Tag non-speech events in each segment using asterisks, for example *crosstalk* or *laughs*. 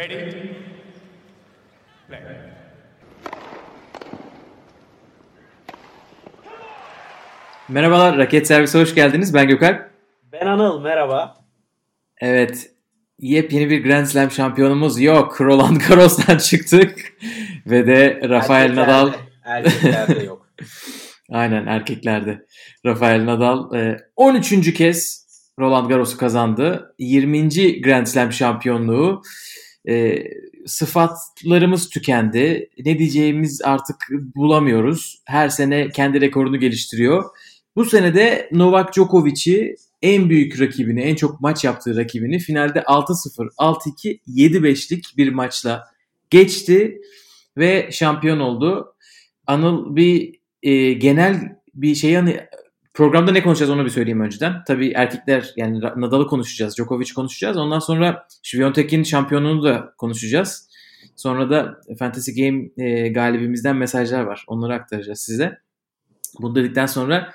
Ready? Play. Merhabalar, Raket Servise hoş geldiniz. Ben Gökalp. Ben Anıl, merhaba. Evet, yepyeni bir Grand Slam şampiyonumuz yok. Roland *laughs* Garros'tan çıktık. Ve de Rafael Erkeklerde- Nadal. Erkeklerde yok. *laughs* Aynen erkeklerde. Rafael Nadal e, 13. kez Roland Garros'u kazandı. 20. Grand Slam şampiyonluğu. E, sıfatlarımız tükendi. Ne diyeceğimiz artık bulamıyoruz. Her sene kendi rekorunu geliştiriyor. Bu sene de Novak Djokovic'i en büyük rakibini, en çok maç yaptığı rakibini finalde 6-0, 6-2, 7-5'lik bir maçla geçti ve şampiyon oldu. Anıl bir e, genel bir şey hani programda ne konuşacağız onu bir söyleyeyim önceden. Tabii erkekler yani Nadal'ı konuşacağız, Djokovic konuşacağız. Ondan sonra Świątek'in şampiyonluğunu da konuşacağız. Sonra da Fantasy Game e, galibimizden mesajlar var. Onları aktaracağız size. Bunu dedikten sonra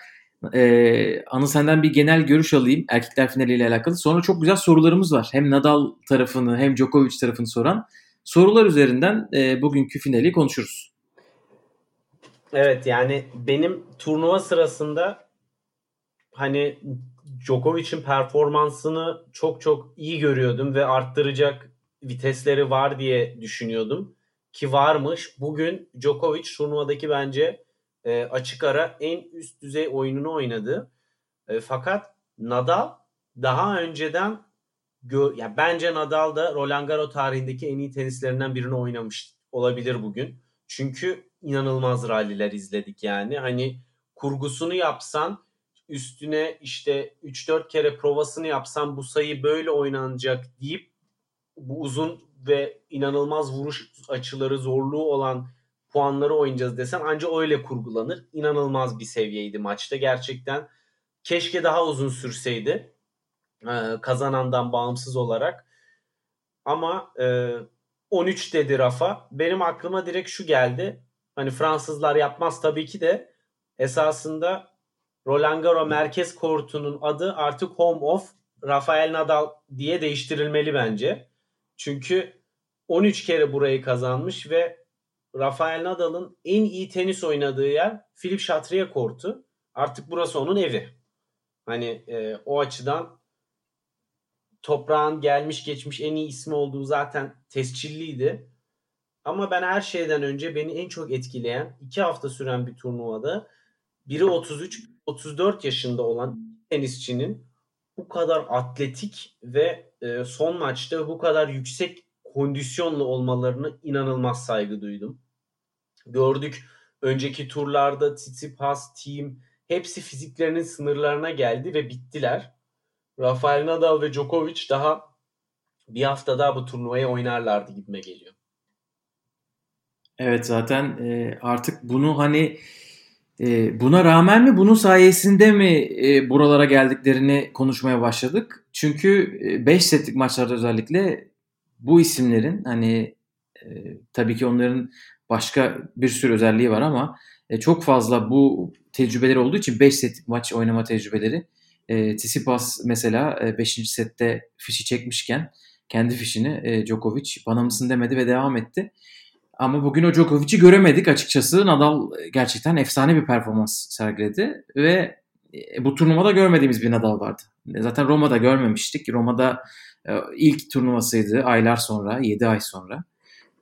e, Anıl senden bir genel görüş alayım erkekler finaliyle alakalı. Sonra çok güzel sorularımız var. Hem Nadal tarafını hem Djokovic tarafını soran sorular üzerinden e, bugünkü finali konuşuruz. Evet yani benim turnuva sırasında hani Djokovic'in performansını çok çok iyi görüyordum ve arttıracak vitesleri var diye düşünüyordum. Ki varmış. Bugün Djokovic turnuvadaki bence e, açık ara en üst düzey oyununu oynadı. E, fakat Nadal daha önceden gö- ya bence Nadal da Roland Garros tarihindeki en iyi tenislerinden birini oynamış olabilir bugün. Çünkü inanılmaz ralliler izledik yani. Hani kurgusunu yapsan üstüne işte 3-4 kere provasını yapsan bu sayı böyle oynanacak deyip bu uzun ve inanılmaz vuruş açıları zorluğu olan puanları oynayacağız desen ancak öyle kurgulanır. İnanılmaz bir seviyeydi maçta. Gerçekten keşke daha uzun sürseydi. Ee, kazanandan bağımsız olarak. Ama e, 13 dedi Rafa. Benim aklıma direkt şu geldi. Hani Fransızlar yapmaz tabii ki de esasında Roland Garros merkez kortunun adı artık Home of Rafael Nadal diye değiştirilmeli bence. Çünkü 13 kere burayı kazanmış ve Rafael Nadal'ın en iyi tenis oynadığı yer Philip Chatrier kortu. Artık burası onun evi. Hani e, o açıdan toprağın gelmiş geçmiş en iyi ismi olduğu zaten tescilliydi. Ama ben her şeyden önce beni en çok etkileyen iki hafta süren bir turnuvada biri 33 34 yaşında olan tenisçinin bu kadar atletik ve e, son maçta bu kadar yüksek kondisyonlu olmalarına inanılmaz saygı duydum. Gördük önceki turlarda Tsitsipas, Team hepsi fiziklerinin sınırlarına geldi ve bittiler. Rafael Nadal ve Djokovic daha bir hafta daha bu turnuvayı oynarlardı gibime geliyor. Evet zaten e, artık bunu hani e, buna rağmen mi bunun sayesinde mi e, buralara geldiklerini konuşmaya başladık. Çünkü 5 setlik maçlarda özellikle bu isimlerin hani e, tabii ki onların başka bir sürü özelliği var ama e, çok fazla bu tecrübeleri olduğu için 5 setlik maç oynama tecrübeleri. E, Tsitsipas mesela 5. sette fişi çekmişken kendi fişini e, Djokovic bana mısın demedi ve devam etti. Ama bugün o Djokovic'i göremedik açıkçası. Nadal gerçekten efsane bir performans sergiledi ve e, bu turnuvada görmediğimiz bir Nadal vardı. Zaten Roma'da görmemiştik. Roma'da e, ilk turnuvasıydı aylar sonra, 7 ay sonra.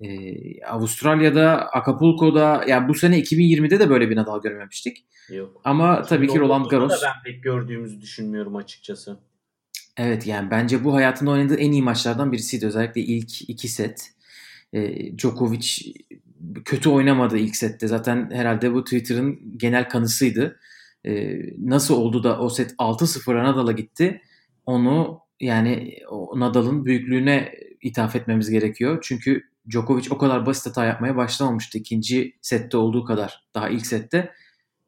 Ee, Avustralya'da, Acapulco'da yani bu sene 2020'de de böyle bir Nadal görmemiştik. Yok. Ama tabii ki Roland 2019'da Garros. da ben pek gördüğümüzü düşünmüyorum açıkçası. Evet yani bence bu hayatında oynadığı en iyi maçlardan birisiydi. Özellikle ilk iki set. Ee, Djokovic kötü oynamadı ilk sette. Zaten herhalde bu Twitter'ın genel kanısıydı. Ee, nasıl oldu da o set 6-0'a Nadal'a gitti? Onu yani Nadal'ın büyüklüğüne ithaf etmemiz gerekiyor. Çünkü Djokovic o kadar basit hata yapmaya başlamamıştı ikinci sette olduğu kadar daha ilk sette.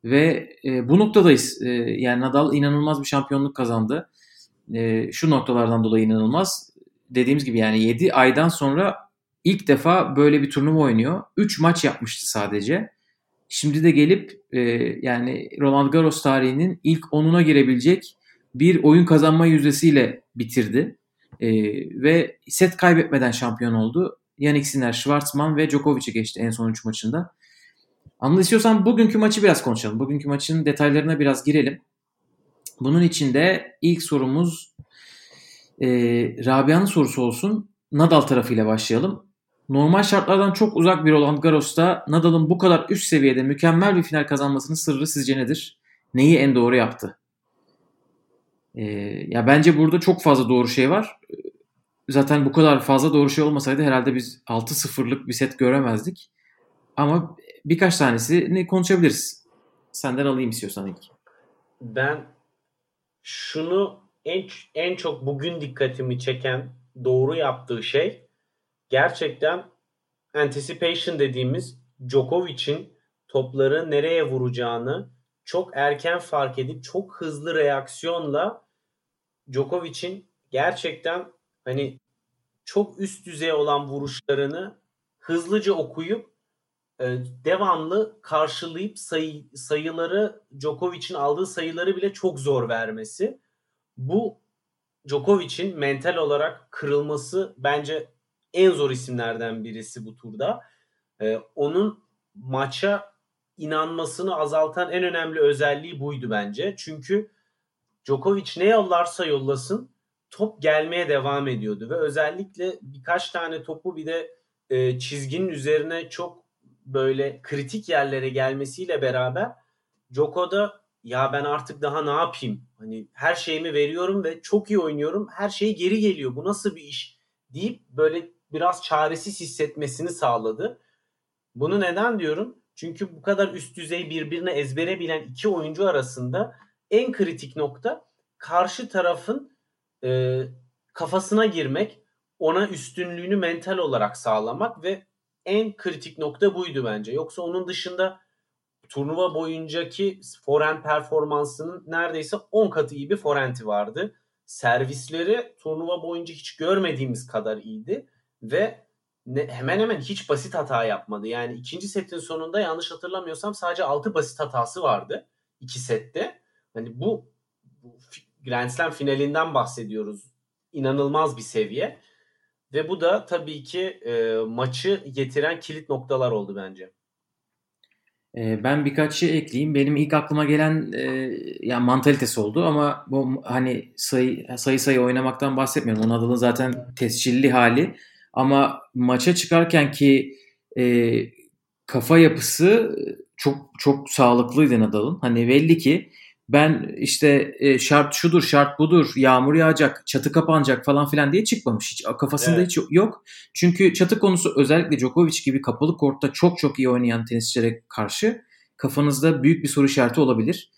Ve e, bu noktadayız. E, yani Nadal inanılmaz bir şampiyonluk kazandı. E, şu noktalardan dolayı inanılmaz. Dediğimiz gibi yani 7 aydan sonra ilk defa böyle bir turnuva oynuyor. 3 maç yapmıştı sadece. Şimdi de gelip e, yani Roland Garros tarihinin ilk 10'una girebilecek bir oyun kazanma yüzdesiyle bitirdi. E, ve set kaybetmeden şampiyon oldu. Yannick Sinner, Schwartzman ve Djokovic'i geçti en son 3 maçında. Anıl bugünkü maçı biraz konuşalım. Bugünkü maçın detaylarına biraz girelim. Bunun için de ilk sorumuz e, Rabia'nın sorusu olsun. Nadal tarafıyla başlayalım. Normal şartlardan çok uzak bir Roland Garros'ta Nadal'ın bu kadar üst seviyede mükemmel bir final kazanmasının sırrı sizce nedir? Neyi en doğru yaptı? Ee, ya bence burada çok fazla doğru şey var. Zaten bu kadar fazla doğru şey olmasaydı herhalde biz 6-0'lık bir set göremezdik. Ama birkaç tanesini konuşabiliriz. Senden alayım istiyorsan ilk. Ben şunu en, en çok bugün dikkatimi çeken doğru yaptığı şey gerçekten anticipation dediğimiz Djokovic'in topları nereye vuracağını çok erken fark edip çok hızlı reaksiyonla Djokovic'in gerçekten hani çok üst düzey olan vuruşlarını hızlıca okuyup e, devamlı karşılayıp sayı, sayıları Djokovic'in aldığı sayıları bile çok zor vermesi. Bu Djokovic'in mental olarak kırılması bence en zor isimlerden birisi bu turda. E, onun maça inanmasını azaltan en önemli özelliği buydu bence. Çünkü Djokovic ne yollarsa yollasın top gelmeye devam ediyordu ve özellikle birkaç tane topu bir de e, çizginin üzerine çok böyle kritik yerlere gelmesiyle beraber Djoko'da ya ben artık daha ne yapayım? Hani her şeyimi veriyorum ve çok iyi oynuyorum. Her şey geri geliyor. Bu nasıl bir iş? deyip böyle biraz çaresiz hissetmesini sağladı. Bunu neden diyorum? Çünkü bu kadar üst düzey birbirine ezbere bilen iki oyuncu arasında en kritik nokta karşı tarafın e, kafasına girmek, ona üstünlüğünü mental olarak sağlamak ve en kritik nokta buydu bence. Yoksa onun dışında turnuva boyuncaki forehand performansının neredeyse 10 katı iyi bir forehand'i vardı. Servisleri turnuva boyunca hiç görmediğimiz kadar iyiydi ve ne, hemen hemen hiç basit hata yapmadı. Yani ikinci setin sonunda yanlış hatırlamıyorsam sadece 6 basit hatası vardı iki sette. Hani bu, bu Grand Slam finalinden bahsediyoruz. İnanılmaz bir seviye. Ve bu da tabii ki e, maçı getiren kilit noktalar oldu bence. E, ben birkaç şey ekleyeyim. Benim ilk aklıma gelen e, yani mantalitesi oldu ama bu hani sayı sayı sayı oynamaktan bahsetmiyorum. Onun adının zaten tescilli hali. Ama maça çıkarken ki e, kafa yapısı çok çok sağlıklıydı Nadal'ın. Hani belli ki ben işte e, şart şudur şart budur yağmur yağacak çatı kapanacak falan filan diye çıkmamış hiç kafasında evet. hiç yok. Çünkü çatı konusu özellikle Djokovic gibi kapalı kortta çok çok iyi oynayan tenisçilere karşı kafanızda büyük bir soru işareti olabilir.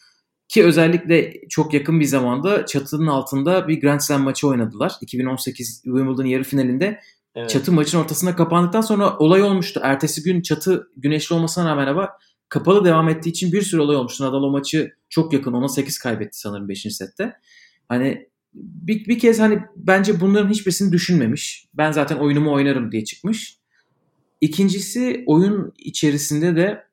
Ki özellikle çok yakın bir zamanda çatının altında bir Grand Slam maçı oynadılar. 2018 Wimbledon yarı finalinde evet. çatı maçın ortasında kapandıktan sonra olay olmuştu. Ertesi gün çatı güneşli olmasına rağmen ama kapalı devam ettiği için bir sürü olay olmuştu. Nadal o maçı çok yakın ona 8 kaybetti sanırım 5. sette. Hani bir, bir kez hani bence bunların hiçbirisini düşünmemiş. Ben zaten oyunumu oynarım diye çıkmış. İkincisi oyun içerisinde de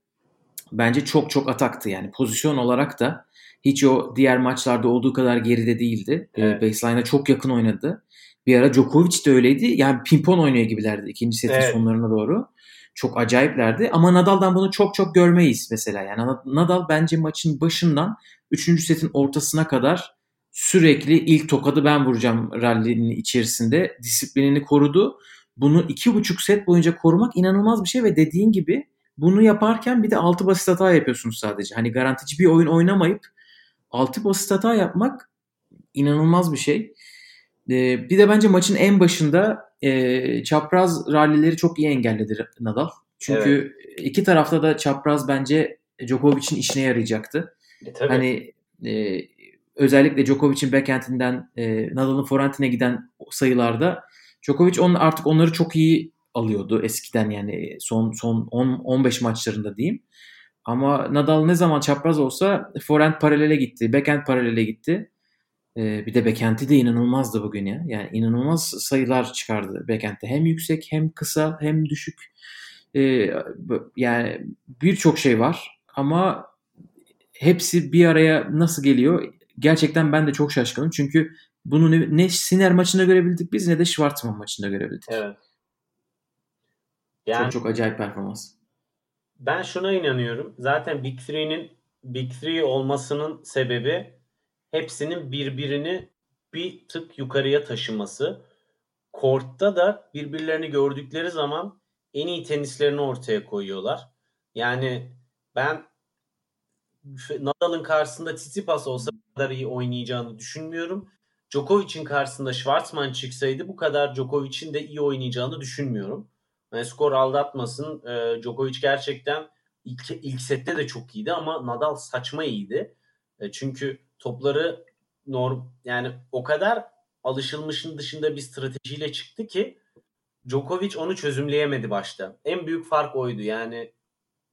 bence çok çok ataktı. Yani pozisyon olarak da hiç o diğer maçlarda olduğu kadar geride değildi. Ee, evet. Baseline'a çok yakın oynadı. Bir ara Djokovic de öyleydi. Yani pimpon oynuyor gibilerdi ikinci setin evet. sonlarına doğru çok acayiplerdi. Ama Nadal'dan bunu çok çok görmeyiz mesela. Yani Nadal bence maçın başından 3. setin ortasına kadar sürekli ilk tokadı ben vuracağım rallinin içerisinde disiplinini korudu. Bunu iki buçuk set boyunca korumak inanılmaz bir şey ve dediğin gibi bunu yaparken bir de altı basit hata yapıyorsunuz sadece. Hani garantici bir oyun oynamayıp altı basit hata yapmak inanılmaz bir şey. Ee, bir de bence maçın en başında e, çapraz rallileri çok iyi engelledi Nadal. Çünkü evet. iki tarafta da çapraz bence Djokovic'in işine yarayacaktı. E, tabii. Hani e, özellikle Djokovic'in backhand'inden e, Nadal'ın forehand'ine giden sayılarda Djokovic on, artık onları çok iyi alıyordu eskiden yani son son 10 15 maçlarında diyeyim. Ama Nadal ne zaman çapraz olsa forehand paralele gitti, backhand paralele gitti. Ee, bir de backend'i de inanılmazdı bugün ya. Yani inanılmaz sayılar çıkardı backend'de. Hem yüksek hem kısa hem düşük. Ee, yani birçok şey var ama hepsi bir araya nasıl geliyor? Gerçekten ben de çok şaşkınım. Çünkü bunu ne, ne Sinner maçında görebildik biz ne de Schwartzman maçında görebildik. Evet. Yani, çok çok acayip performans. Ben şuna inanıyorum. Zaten Big Three'nin Big Three olmasının sebebi hepsinin birbirini bir tık yukarıya taşıması. Kortta da birbirlerini gördükleri zaman en iyi tenislerini ortaya koyuyorlar. Yani ben Nadal'ın karşısında Tsitsipas olsa bu kadar iyi oynayacağını düşünmüyorum. Djokovic'in karşısında Schwartzman çıksaydı bu kadar Djokovic'in de iyi oynayacağını düşünmüyorum. Yani skor aldatmasın. E, Djokovic gerçekten ilk, ilk sette de çok iyiydi ama Nadal saçma iyiydi. E, çünkü topları norm yani o kadar alışılmışın dışında bir stratejiyle çıktı ki Djokovic onu çözümleyemedi başta. En büyük fark oydu. Yani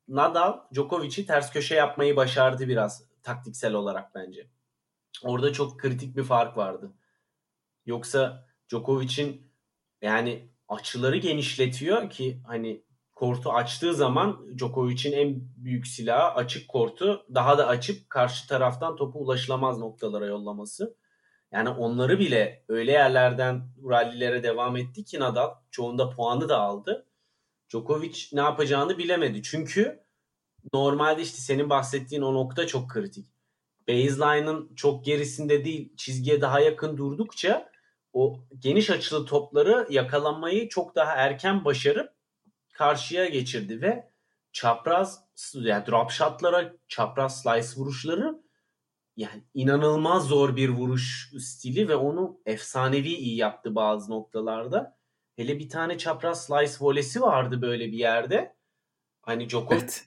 Nadal Djokovic'i ters köşe yapmayı başardı biraz taktiksel olarak bence. Orada çok kritik bir fark vardı. Yoksa Djokovic'in yani açıları genişletiyor ki hani kortu açtığı zaman Djokovic'in en büyük silahı açık kortu daha da açıp karşı taraftan topu ulaşılamaz noktalara yollaması. Yani onları bile öyle yerlerden rallilere devam etti ki Nadal çoğunda puanı da aldı. Djokovic ne yapacağını bilemedi. Çünkü normalde işte senin bahsettiğin o nokta çok kritik. Baseline'ın çok gerisinde değil çizgiye daha yakın durdukça o geniş açılı topları yakalanmayı çok daha erken başarıp karşıya geçirdi ve çapraz yani drop shotlara çapraz slice vuruşları yani inanılmaz zor bir vuruş stili ve onu efsanevi iyi yaptı bazı noktalarda. Hele bir tane çapraz slice volesi vardı böyle bir yerde. Hani Djokovic evet.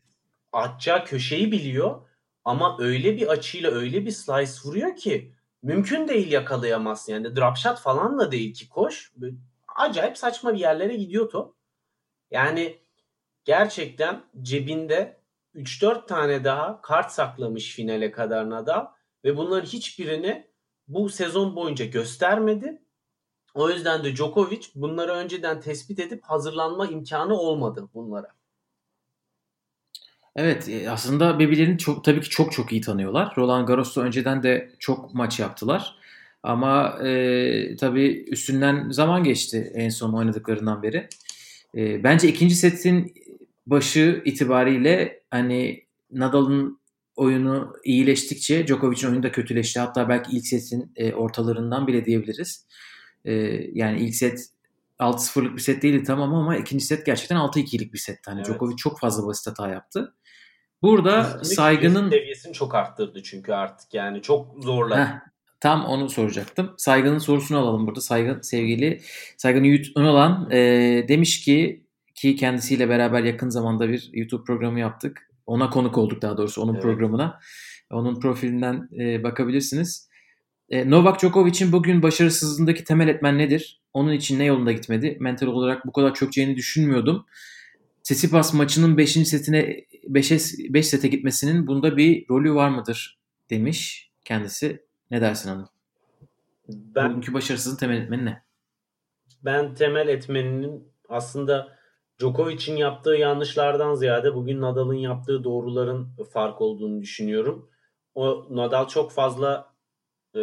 atacağı köşeyi biliyor ama öyle bir açıyla öyle bir slice vuruyor ki mümkün değil yakalayamazsın. Yani drop shot falan da değil ki koş. Böyle acayip saçma bir yerlere gidiyor top. Yani gerçekten cebinde 3-4 tane daha kart saklamış finale kadar Nadal ve bunların hiçbirini bu sezon boyunca göstermedi. O yüzden de Djokovic bunları önceden tespit edip hazırlanma imkanı olmadı bunlara. Evet e, aslında birbirlerini çok tabii ki çok çok iyi tanıyorlar. Roland Garros'ta önceden de çok maç yaptılar. Ama e, tabii üstünden zaman geçti en son oynadıklarından beri. E, bence ikinci setin başı itibariyle hani Nadal'ın oyunu iyileştikçe Djokovic'in oyunu da kötüleşti. Hatta belki ilk setin e, ortalarından bile diyebiliriz. E, yani ilk set 6-0'lık bir set değildi tamam ama ikinci set gerçekten 6-2'lik bir setti. Hani evet. Djokovic çok fazla basit hata yaptı. Burada Üstünlük saygının seviyesini çok arttırdı çünkü artık yani çok zorladı. Heh, tam onu soracaktım. Saygının sorusunu alalım burada. Saygın sevgili Saygın Yiğit Unalan e, demiş ki ki kendisiyle beraber yakın zamanda bir YouTube programı yaptık. Ona konuk olduk daha doğrusu onun evet. programına. Onun profilinden e, bakabilirsiniz. E, Novak Djokovic'in bugün başarısızlığındaki temel etmen nedir? Onun için ne yolunda gitmedi? Mental olarak bu kadar çökeceğini düşünmüyordum. Tsitsipas maçının 5. setine 5'e 5 sete gitmesinin bunda bir rolü var mıdır demiş kendisi. Ne dersin hanım? Ben, Bugünkü başarısızın temel etmeni ne? Ben temel etmeninin aslında Djokovic'in yaptığı yanlışlardan ziyade bugün Nadal'ın yaptığı doğruların fark olduğunu düşünüyorum. O Nadal çok fazla e,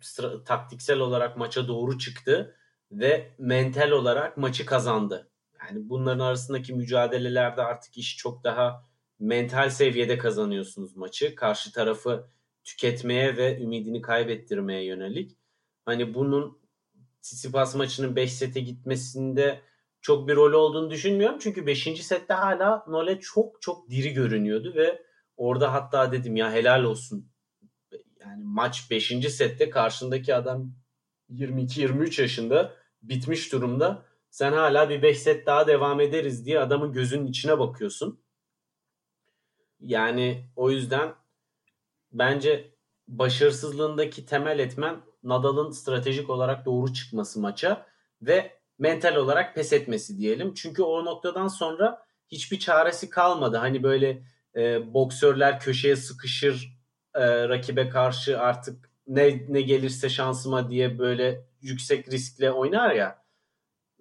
sıra, taktiksel olarak maça doğru çıktı ve mental olarak maçı kazandı. Yani bunların arasındaki mücadelelerde artık iş çok daha mental seviyede kazanıyorsunuz maçı. Karşı tarafı tüketmeye ve ümidini kaybettirmeye yönelik. Hani bunun Tsitsipas maçının 5 sete gitmesinde çok bir rol olduğunu düşünmüyorum. Çünkü 5. sette hala Nole çok çok diri görünüyordu ve orada hatta dedim ya helal olsun. Yani maç 5. sette karşındaki adam 22-23 yaşında bitmiş durumda. Sen hala bir 5 set daha devam ederiz diye adamın gözünün içine bakıyorsun. Yani o yüzden bence başarısızlığındaki temel etmen Nadal'ın stratejik olarak doğru çıkması maça ve mental olarak pes etmesi diyelim. Çünkü o noktadan sonra hiçbir çaresi kalmadı. Hani böyle e, boksörler köşeye sıkışır e, rakibe karşı artık ne ne gelirse şansıma diye böyle yüksek riskle oynar ya.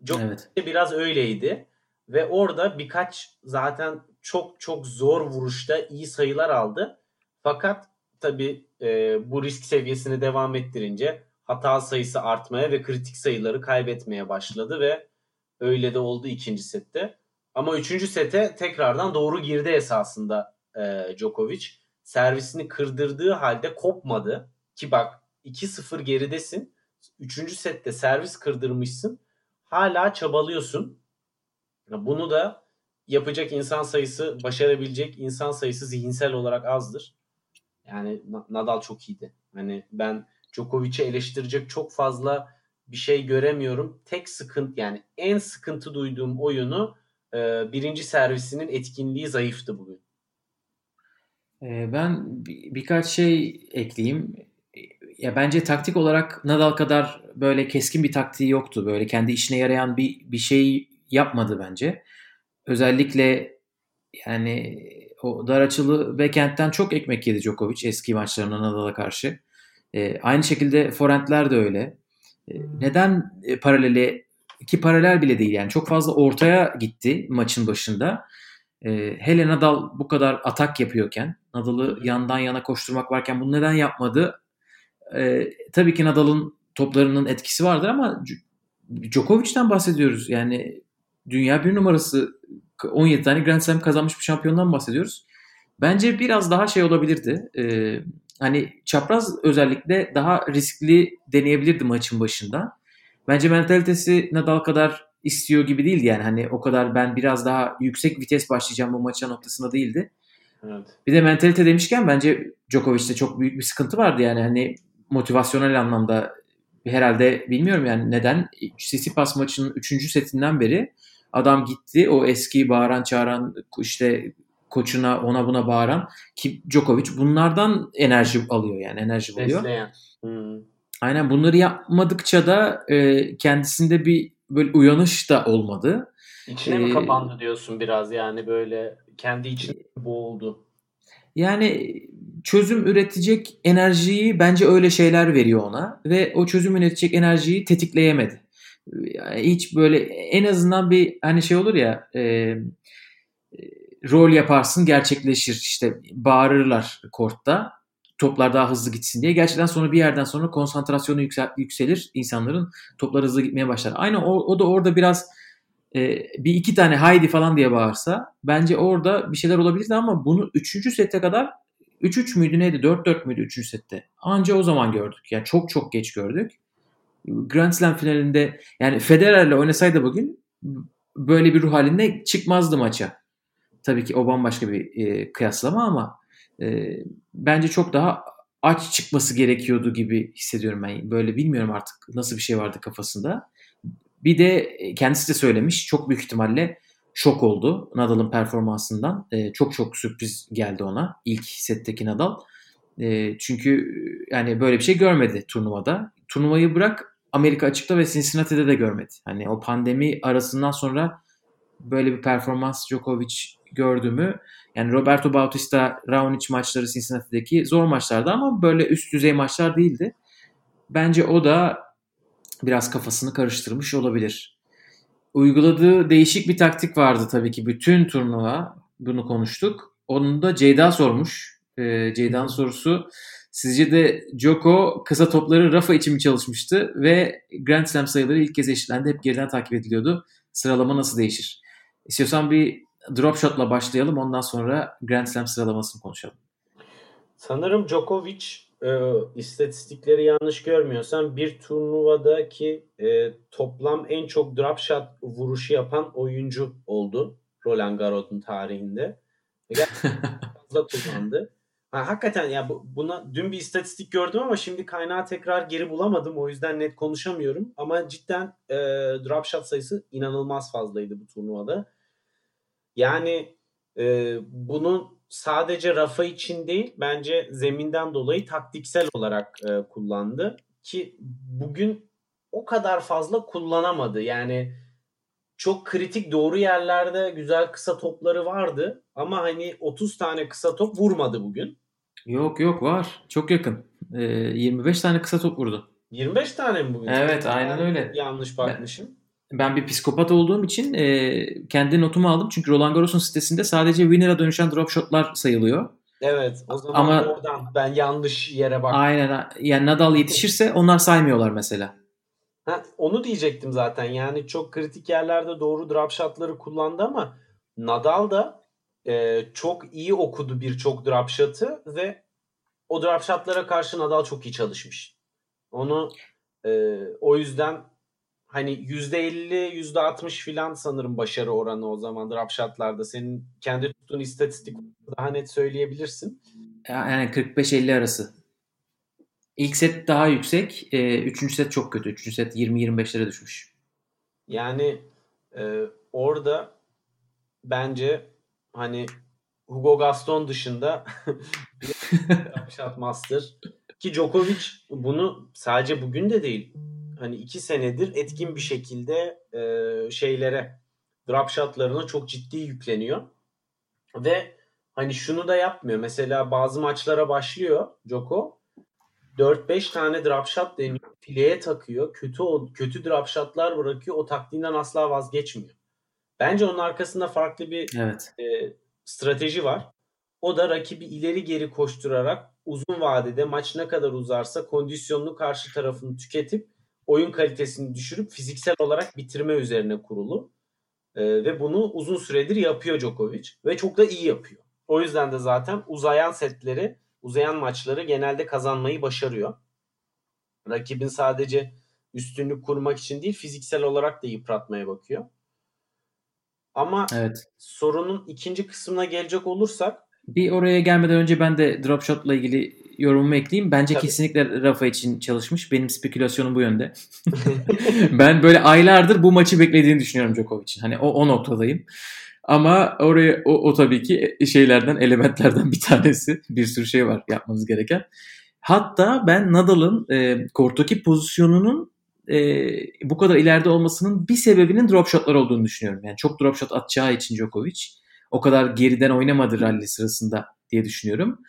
Çok evet. biraz öyleydi ve orada birkaç zaten çok çok zor vuruşta iyi sayılar aldı. Fakat tabi e, bu risk seviyesini devam ettirince hata sayısı artmaya ve kritik sayıları kaybetmeye başladı ve öyle de oldu ikinci sette. Ama üçüncü sete tekrardan doğru girdi esasında e, Djokovic. Servisini kırdırdığı halde kopmadı. Ki bak 2-0 geridesin. Üçüncü sette servis kırdırmışsın. Hala çabalıyorsun. Bunu da yapacak insan sayısı, başarabilecek insan sayısı zihinsel olarak azdır. Yani Nadal çok iyiydi. Hani ben Djokovic'i eleştirecek çok fazla bir şey göremiyorum. Tek sıkıntı yani en sıkıntı duyduğum oyunu e, birinci servisinin etkinliği zayıftı bugün. E, ben bir, birkaç şey ekleyeyim. Ya bence taktik olarak Nadal kadar böyle keskin bir taktiği yoktu. Böyle kendi işine yarayan bir bir şey yapmadı bence. Özellikle yani o dar açılı backend'den çok ekmek yedi Djokovic eski maçlarına Nadal'a karşı. E, aynı şekilde forentler de öyle. E, neden e, paraleli ki paralel bile değil yani çok fazla ortaya gitti maçın başında. E, hele Nadal bu kadar atak yapıyorken Nadal'ı yandan yana koşturmak varken bunu neden yapmadı? E, tabii ki Nadal'ın toplarının etkisi vardır ama Djokovic'ten bahsediyoruz. Yani dünya bir numarası 17 tane Grand Slam kazanmış bir şampiyondan bahsediyoruz. Bence biraz daha şey olabilirdi. Ee, hani çapraz özellikle daha riskli deneyebilirdi maçın başında. Bence mentalitesi Nadal kadar istiyor gibi değildi yani. Hani o kadar ben biraz daha yüksek vites başlayacağım bu maça noktasında değildi. Evet. Bir de mentalite demişken bence Djokovic'te çok büyük bir sıkıntı vardı yani. Hani motivasyonel anlamda herhalde bilmiyorum yani neden Tsitsipas maçının 3. setinden beri adam gitti o eski bağıran çağıran işte koçuna ona buna bağıran ki Djokovic bunlardan enerji alıyor yani enerji buluyor. Hmm. Aynen bunları yapmadıkça da e, kendisinde bir böyle uyanış da olmadı. İçine ee, mi kapandı diyorsun biraz yani böyle kendi içine boğuldu. Yani çözüm üretecek enerjiyi bence öyle şeyler veriyor ona ve o çözüm üretecek enerjiyi tetikleyemedi. Hiç böyle en azından bir hani şey olur ya e, rol yaparsın gerçekleşir işte bağırırlar kortta toplar daha hızlı gitsin diye. Gerçekten sonra bir yerden sonra konsantrasyonu yüksel, yükselir insanların toplar hızlı gitmeye başlar. Aynı o, o da orada biraz e, bir iki tane haydi falan diye bağırsa bence orada bir şeyler olabilirdi ama bunu 3. sette kadar 3-3 müydü neydi 4-4 müydü 3. sette? Anca o zaman gördük. Yani çok çok geç gördük. Grand Slam finalinde yani Federer'le oynasaydı bugün böyle bir ruh halinde çıkmazdı maça. Tabii ki o bambaşka bir e, kıyaslama ama e, bence çok daha aç çıkması gerekiyordu gibi hissediyorum ben. Böyle bilmiyorum artık nasıl bir şey vardı kafasında. Bir de kendisi de söylemiş çok büyük ihtimalle şok oldu Nadal'ın performansından. E, çok çok sürpriz geldi ona ilk setteki Nadal. E, çünkü yani böyle bir şey görmedi turnuvada. Turnuvayı bırak Amerika açıkta ve Cincinnati'de de görmedi. Hani o pandemi arasından sonra böyle bir performans Djokovic gördüğümü yani Roberto Bautista Raonic maçları Cincinnati'deki zor maçlardı ama böyle üst düzey maçlar değildi. Bence o da biraz kafasını karıştırmış olabilir. Uyguladığı değişik bir taktik vardı tabii ki bütün turnuva bunu konuştuk. Onu da Ceyda sormuş. Ee, Ceyda'nın sorusu sizce de Joko kısa topları Rafa için mi çalışmıştı ve Grand Slam sayıları ilk kez eşitlendi. Hep geriden takip ediliyordu. Sıralama nasıl değişir? İstiyorsan bir drop shot'la başlayalım. Ondan sonra Grand Slam sıralamasını konuşalım. Sanırım Djokovic e, istatistikleri yanlış görmüyorsam bir turnuvadaki e, toplam en çok drop shot vuruşu yapan oyuncu oldu Roland Garros'un tarihinde. *laughs* fazla kullandı. Ha, hakikaten ya buna dün bir istatistik gördüm ama şimdi kaynağı tekrar geri bulamadım. O yüzden net konuşamıyorum. Ama cidden e, drop shot sayısı inanılmaz fazlaydı bu turnuvada. Yani e, bunun sadece Rafa için değil bence zeminden dolayı taktiksel olarak e, kullandı. Ki bugün o kadar fazla kullanamadı. Yani çok kritik doğru yerlerde güzel kısa topları vardı. Ama hani 30 tane kısa top vurmadı bugün. Yok yok var. Çok yakın. Ee, 25 tane kısa top vurdu. 25 tane mi bugün? Evet aynen öyle. Yanlış bakmışım. Ben, ben bir psikopat olduğum için e, kendi notumu aldım. Çünkü Roland Garros'un sitesinde sadece winner'a dönüşen drop shotlar sayılıyor. Evet o zaman Ama- oradan ben yanlış yere bak. Aynen. Yani Nadal yetişirse onlar saymıyorlar mesela. Ha, onu diyecektim zaten. Yani çok kritik yerlerde doğru drop shotları kullandı ama Nadal da e, çok iyi okudu birçok drop shot'ı ve o drop shot'lara karşı Nadal çok iyi çalışmış. Onu e, o yüzden hani %50 %60 filan sanırım başarı oranı o zaman drop shot'larda. Senin kendi tuttuğun istatistik daha net söyleyebilirsin. Yani 45-50 arası. İlk set daha yüksek. E, üçüncü set çok kötü. Üçüncü set 20-25'lere düşmüş. Yani e, orada bence hani Hugo Gaston dışında *laughs* master. Ki Djokovic bunu sadece bugün de değil hani iki senedir etkin bir şekilde e, şeylere drop shotlarına çok ciddi yükleniyor. Ve hani şunu da yapmıyor. Mesela bazı maçlara başlıyor Djoko. 4-5 tane drop shot deniyor. Fileye takıyor. Kötü kötü drop shotlar bırakıyor. O taktiğinden asla vazgeçmiyor bence onun arkasında farklı bir Evet. e, strateji var. O da rakibi ileri geri koşturarak uzun vadede maç ne kadar uzarsa kondisyonunu karşı tarafını tüketip oyun kalitesini düşürüp fiziksel olarak bitirme üzerine kurulu. E, ve bunu uzun süredir yapıyor Djokovic ve çok da iyi yapıyor. O yüzden de zaten uzayan setleri, uzayan maçları genelde kazanmayı başarıyor. Rakibin sadece üstünlük kurmak için değil fiziksel olarak da yıpratmaya bakıyor. Ama Evet. sorunun ikinci kısmına gelecek olursak Bir oraya gelmeden önce ben de drop shot'la ilgili yorumumu ekleyeyim. Bence Tabii. kesinlikle Rafa için çalışmış. Benim spekülasyonum bu yönde. *laughs* *laughs* ben böyle aylardır bu maçı beklediğini düşünüyorum Djokovic'in. Hani o, o noktadayım. Ama oraya o, o tabii ki şeylerden, elementlerden bir tanesi. Bir sürü şey var yapmanız gereken. Hatta ben Nadal'ın e, korttaki pozisyonunun e, bu kadar ileride olmasının bir sebebinin drop shotlar olduğunu düşünüyorum. Yani çok drop shot atacağı için Djokovic o kadar geriden oynamadı rally sırasında diye düşünüyorum.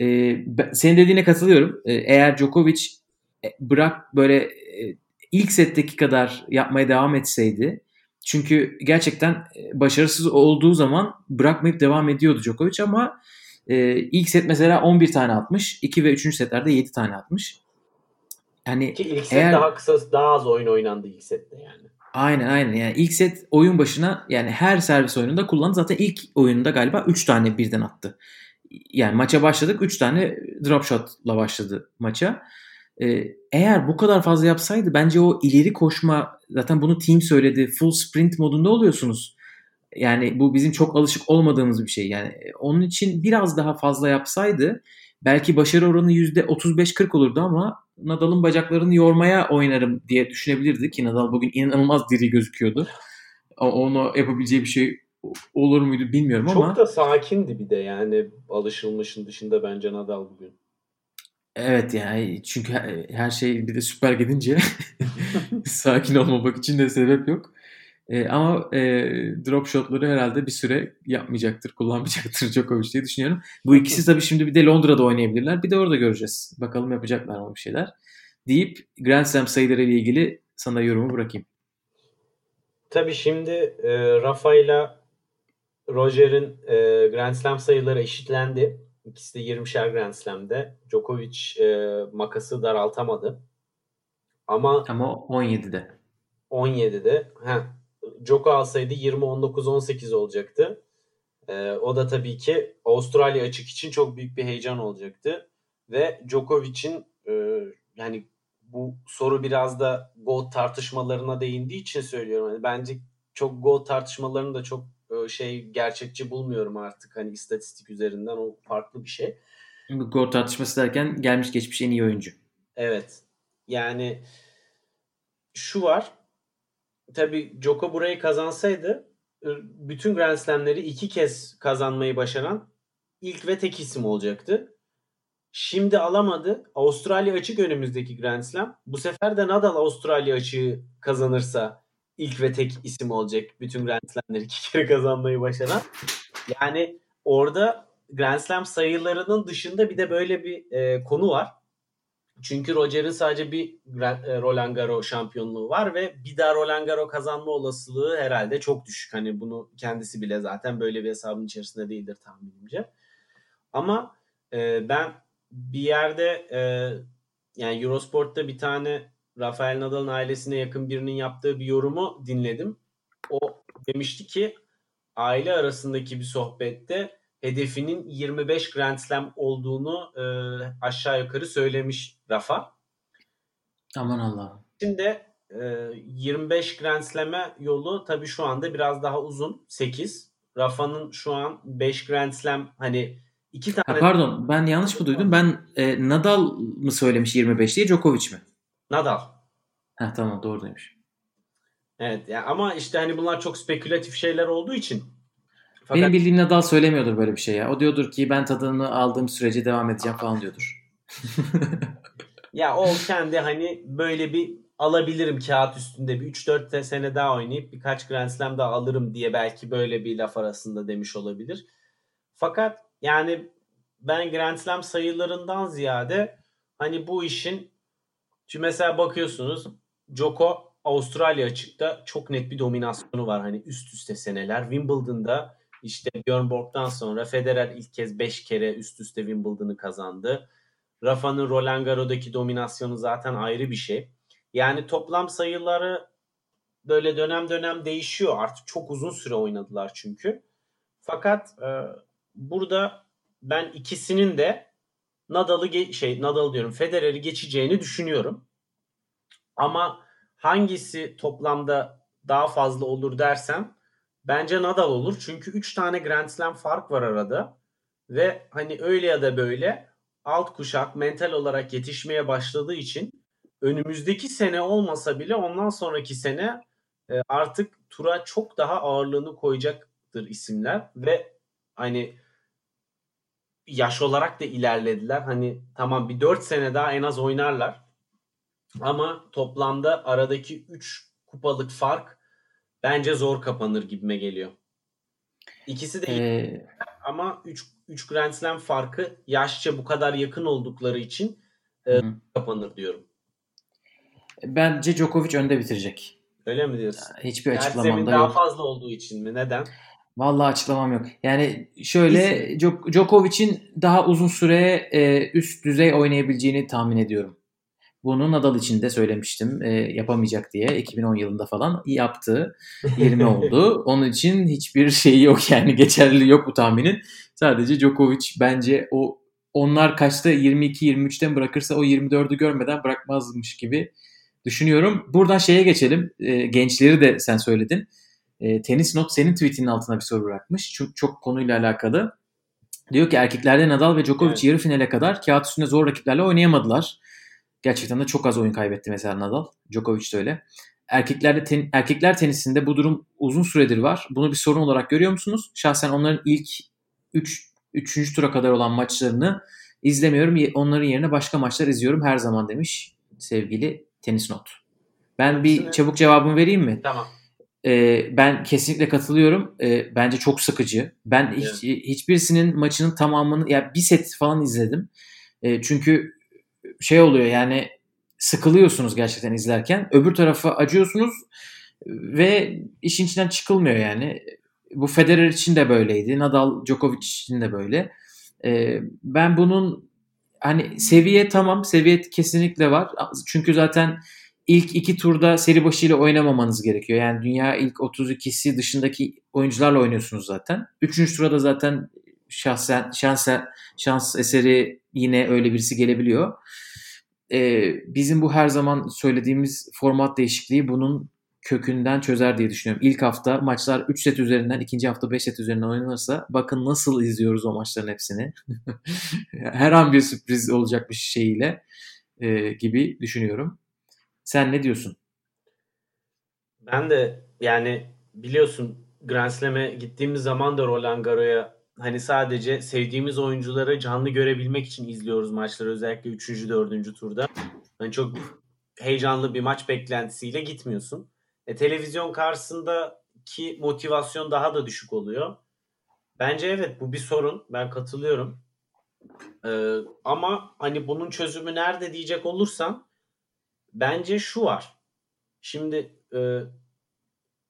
E, ben- senin dediğine katılıyorum. E, eğer Djokovic e, bırak böyle e, ilk setteki kadar yapmaya devam etseydi çünkü gerçekten e, başarısız olduğu zaman bırakmayıp devam ediyordu Djokovic ama e, ilk set mesela 11 tane atmış. 2 ve 3. setlerde 7 tane atmış. Yani ki ilk set Eğer- daha kısa daha az oyun oynandı ilk sette yani. Aynen aynen. Yani ilk set oyun başına yani her servis oyununda kullandı. Zaten ilk oyununda galiba 3 tane birden attı. Yani maça başladık 3 tane drop shot'la başladı maça. Ee, eğer bu kadar fazla yapsaydı bence o ileri koşma zaten bunu team söyledi. Full sprint modunda oluyorsunuz. Yani bu bizim çok alışık olmadığımız bir şey. Yani onun için biraz daha fazla yapsaydı belki başarı oranı %35-40 olurdu ama Nadal'ın bacaklarını yormaya oynarım diye düşünebilirdi ki Nadal bugün inanılmaz diri gözüküyordu. Onu yapabileceği bir şey olur muydu bilmiyorum ama Çok da sakindi bir de yani alışılmışın dışında bence Nadal bugün. evet yani çünkü her şey bir de süper gidince *laughs* sakin olmamak için de sebep yok. E, ama e, drop shotları herhalde bir süre yapmayacaktır, kullanmayacaktır *laughs* Djokovic diye düşünüyorum. Bu ikisi tabii şimdi bir de Londra'da oynayabilirler. Bir de orada göreceğiz. Bakalım yapacaklar mı bir şeyler. Deyip Grand Slam sayıları ile ilgili sana yorumu bırakayım. Tabii şimdi e, Rafa ile Roger'in e, Grand Slam sayıları eşitlendi. İkisi de 20'şer Grand Slam'de. Djokovic e, makası daraltamadı. Ama Ama 17'de. 17'de heh, Djoko alsaydı 20 19 18 olacaktı. Ee, o da tabii ki Avustralya açık için çok büyük bir heyecan olacaktı ve Djokovic'in e, yani bu soru biraz da GOAT tartışmalarına değindiği için söylüyorum. Hani bence çok GOAT tartışmalarını da çok e, şey gerçekçi bulmuyorum artık hani istatistik üzerinden o farklı bir şey. Bu gol tartışması derken gelmiş geçmiş en iyi oyuncu. Evet. Yani şu var. Tabii Djoko burayı kazansaydı bütün Grand Slam'leri iki kez kazanmayı başaran ilk ve tek isim olacaktı. Şimdi alamadı. Avustralya açık önümüzdeki Grand Slam. Bu sefer de Nadal Avustralya açığı kazanırsa ilk ve tek isim olacak. Bütün Grand Slam'leri iki kere kazanmayı başaran. Yani orada Grand Slam sayılarının dışında bir de böyle bir e, konu var. Çünkü Roger'in sadece bir e, Roland Garros şampiyonluğu var ve bir daha Roland Garros kazanma olasılığı herhalde çok düşük. Hani bunu kendisi bile zaten böyle bir hesabın içerisinde değildir tahminimce. Ama e, ben bir yerde e, yani Eurosport'ta bir tane Rafael Nadal'ın ailesine yakın birinin yaptığı bir yorumu dinledim. O demişti ki aile arasındaki bir sohbette hedefinin 25 Grand Slam olduğunu e, aşağı yukarı söylemiş Rafa. Aman Allah. Şimdi e, 25 Grand Slam'e yolu tabii şu anda biraz daha uzun. 8. Rafa'nın şu an 5 Grand Slam hani iki tane... Ha, pardon ben yanlış mı duydum? Ben e, Nadal mı söylemiş 25 diye Djokovic mi? Nadal. Ha tamam doğru demiş. Evet yani ama işte hani bunlar çok spekülatif şeyler olduğu için. Fakat... Benim bildiğim Nadal söylemiyordur böyle bir şey ya. O diyordur ki ben tadını aldığım sürece devam edeceğim falan diyordur. *laughs* ya o kendi hani böyle bir alabilirim kağıt üstünde bir 3-4 sene daha oynayıp birkaç Grand Slam daha alırım diye belki böyle bir laf arasında demiş olabilir. Fakat yani ben Grand Slam sayılarından ziyade hani bu işin şimdi mesela bakıyorsunuz Joko Avustralya açıkta çok net bir dominasyonu var hani üst üste seneler. Wimbledon'da işte Björn Borg'dan sonra Federer ilk kez 5 kere üst üste Wimbledon'ı kazandı. Rafa'nın Roland Garros'daki dominasyonu zaten ayrı bir şey. Yani toplam sayıları böyle dönem dönem değişiyor. Artık çok uzun süre oynadılar çünkü. Fakat e, burada ben ikisinin de Nadal'ı şey Nadal diyorum Federer'i geçeceğini düşünüyorum. Ama hangisi toplamda daha fazla olur dersem bence Nadal olur. Çünkü 3 tane Grand Slam fark var arada. Ve hani öyle ya da böyle alt kuşak mental olarak yetişmeye başladığı için önümüzdeki sene olmasa bile ondan sonraki sene e, artık tura çok daha ağırlığını koyacaktır isimler ve hani yaş olarak da ilerlediler. Hani tamam bir 4 sene daha en az oynarlar. Ama toplamda aradaki 3 kupalık fark bence zor kapanır gibime geliyor. İkisi de ee... ama 3 3 Grand Slam farkı yaşça bu kadar yakın oldukları için e, kapanır diyorum. Bence Djokovic önde bitirecek. Öyle mi diyorsun? Hiçbir açıklamam da daha fazla olduğu için mi? Neden? Vallahi açıklamam yok. Yani şöyle Djokovic'in daha uzun süre e, üst düzey oynayabileceğini tahmin ediyorum. Bunu Nadal için de söylemiştim. E, yapamayacak diye 2010 yılında falan yaptı. 20 oldu. *laughs* Onun için hiçbir şeyi yok yani geçerli yok bu tahminin. Sadece Djokovic bence o onlar kaçta 22-23'ten bırakırsa o 24'ü görmeden bırakmazmış gibi düşünüyorum. Buradan şeye geçelim. E, gençleri de sen söyledin. E, Tenis Not senin tweetinin altına bir soru bırakmış. Çok, çok konuyla alakalı. Diyor ki erkeklerde Nadal ve Djokovic evet. yarı finale kadar kağıt üstünde zor rakiplerle oynayamadılar. Gerçekten de çok az oyun kaybetti mesela Nadal. Djokovic de öyle. Erkeklerde ten, erkekler tenisinde bu durum uzun süredir var. Bunu bir sorun olarak görüyor musunuz? Şahsen onların ilk 3 üç, 3. tura kadar olan maçlarını izlemiyorum. Onların yerine başka maçlar izliyorum her zaman demiş sevgili Tenis Not. Ben bir çabuk cevabımı vereyim mi? Tamam. Ee, ben kesinlikle katılıyorum. Ee, bence çok sıkıcı. Ben evet. hiç, hiçbirisinin maçının tamamını ya yani bir set falan izledim. Ee, çünkü şey oluyor yani sıkılıyorsunuz gerçekten izlerken. Öbür tarafa acıyorsunuz ve işin içinden çıkılmıyor yani. Bu Federer için de böyleydi. Nadal, Djokovic için de böyle. Ee, ben bunun hani seviye tamam, seviye kesinlikle var. Çünkü zaten ilk iki turda seri başıyla oynamamanız gerekiyor. Yani dünya ilk 32'si dışındaki oyuncularla oynuyorsunuz zaten. Üçüncü turada zaten şahsen şans şans eseri yine öyle birisi gelebiliyor. Ee, bizim bu her zaman söylediğimiz format değişikliği bunun kökünden çözer diye düşünüyorum. İlk hafta maçlar 3 set üzerinden, ikinci hafta 5 set üzerinden oynanırsa bakın nasıl izliyoruz o maçların hepsini. *laughs* Her an bir sürpriz olacakmış şeyiyle e, gibi düşünüyorum. Sen ne diyorsun? Ben de yani biliyorsun Grand Slam'e gittiğimiz zaman da Roland Garros'a hani sadece sevdiğimiz oyuncuları canlı görebilmek için izliyoruz maçları özellikle 3. 4. turda. Hani çok heyecanlı bir maç beklentisiyle gitmiyorsun. E, televizyon karşısındaki motivasyon daha da düşük oluyor. Bence evet bu bir sorun. Ben katılıyorum. Ee, ama hani bunun çözümü nerede diyecek olursan bence şu var. Şimdi e,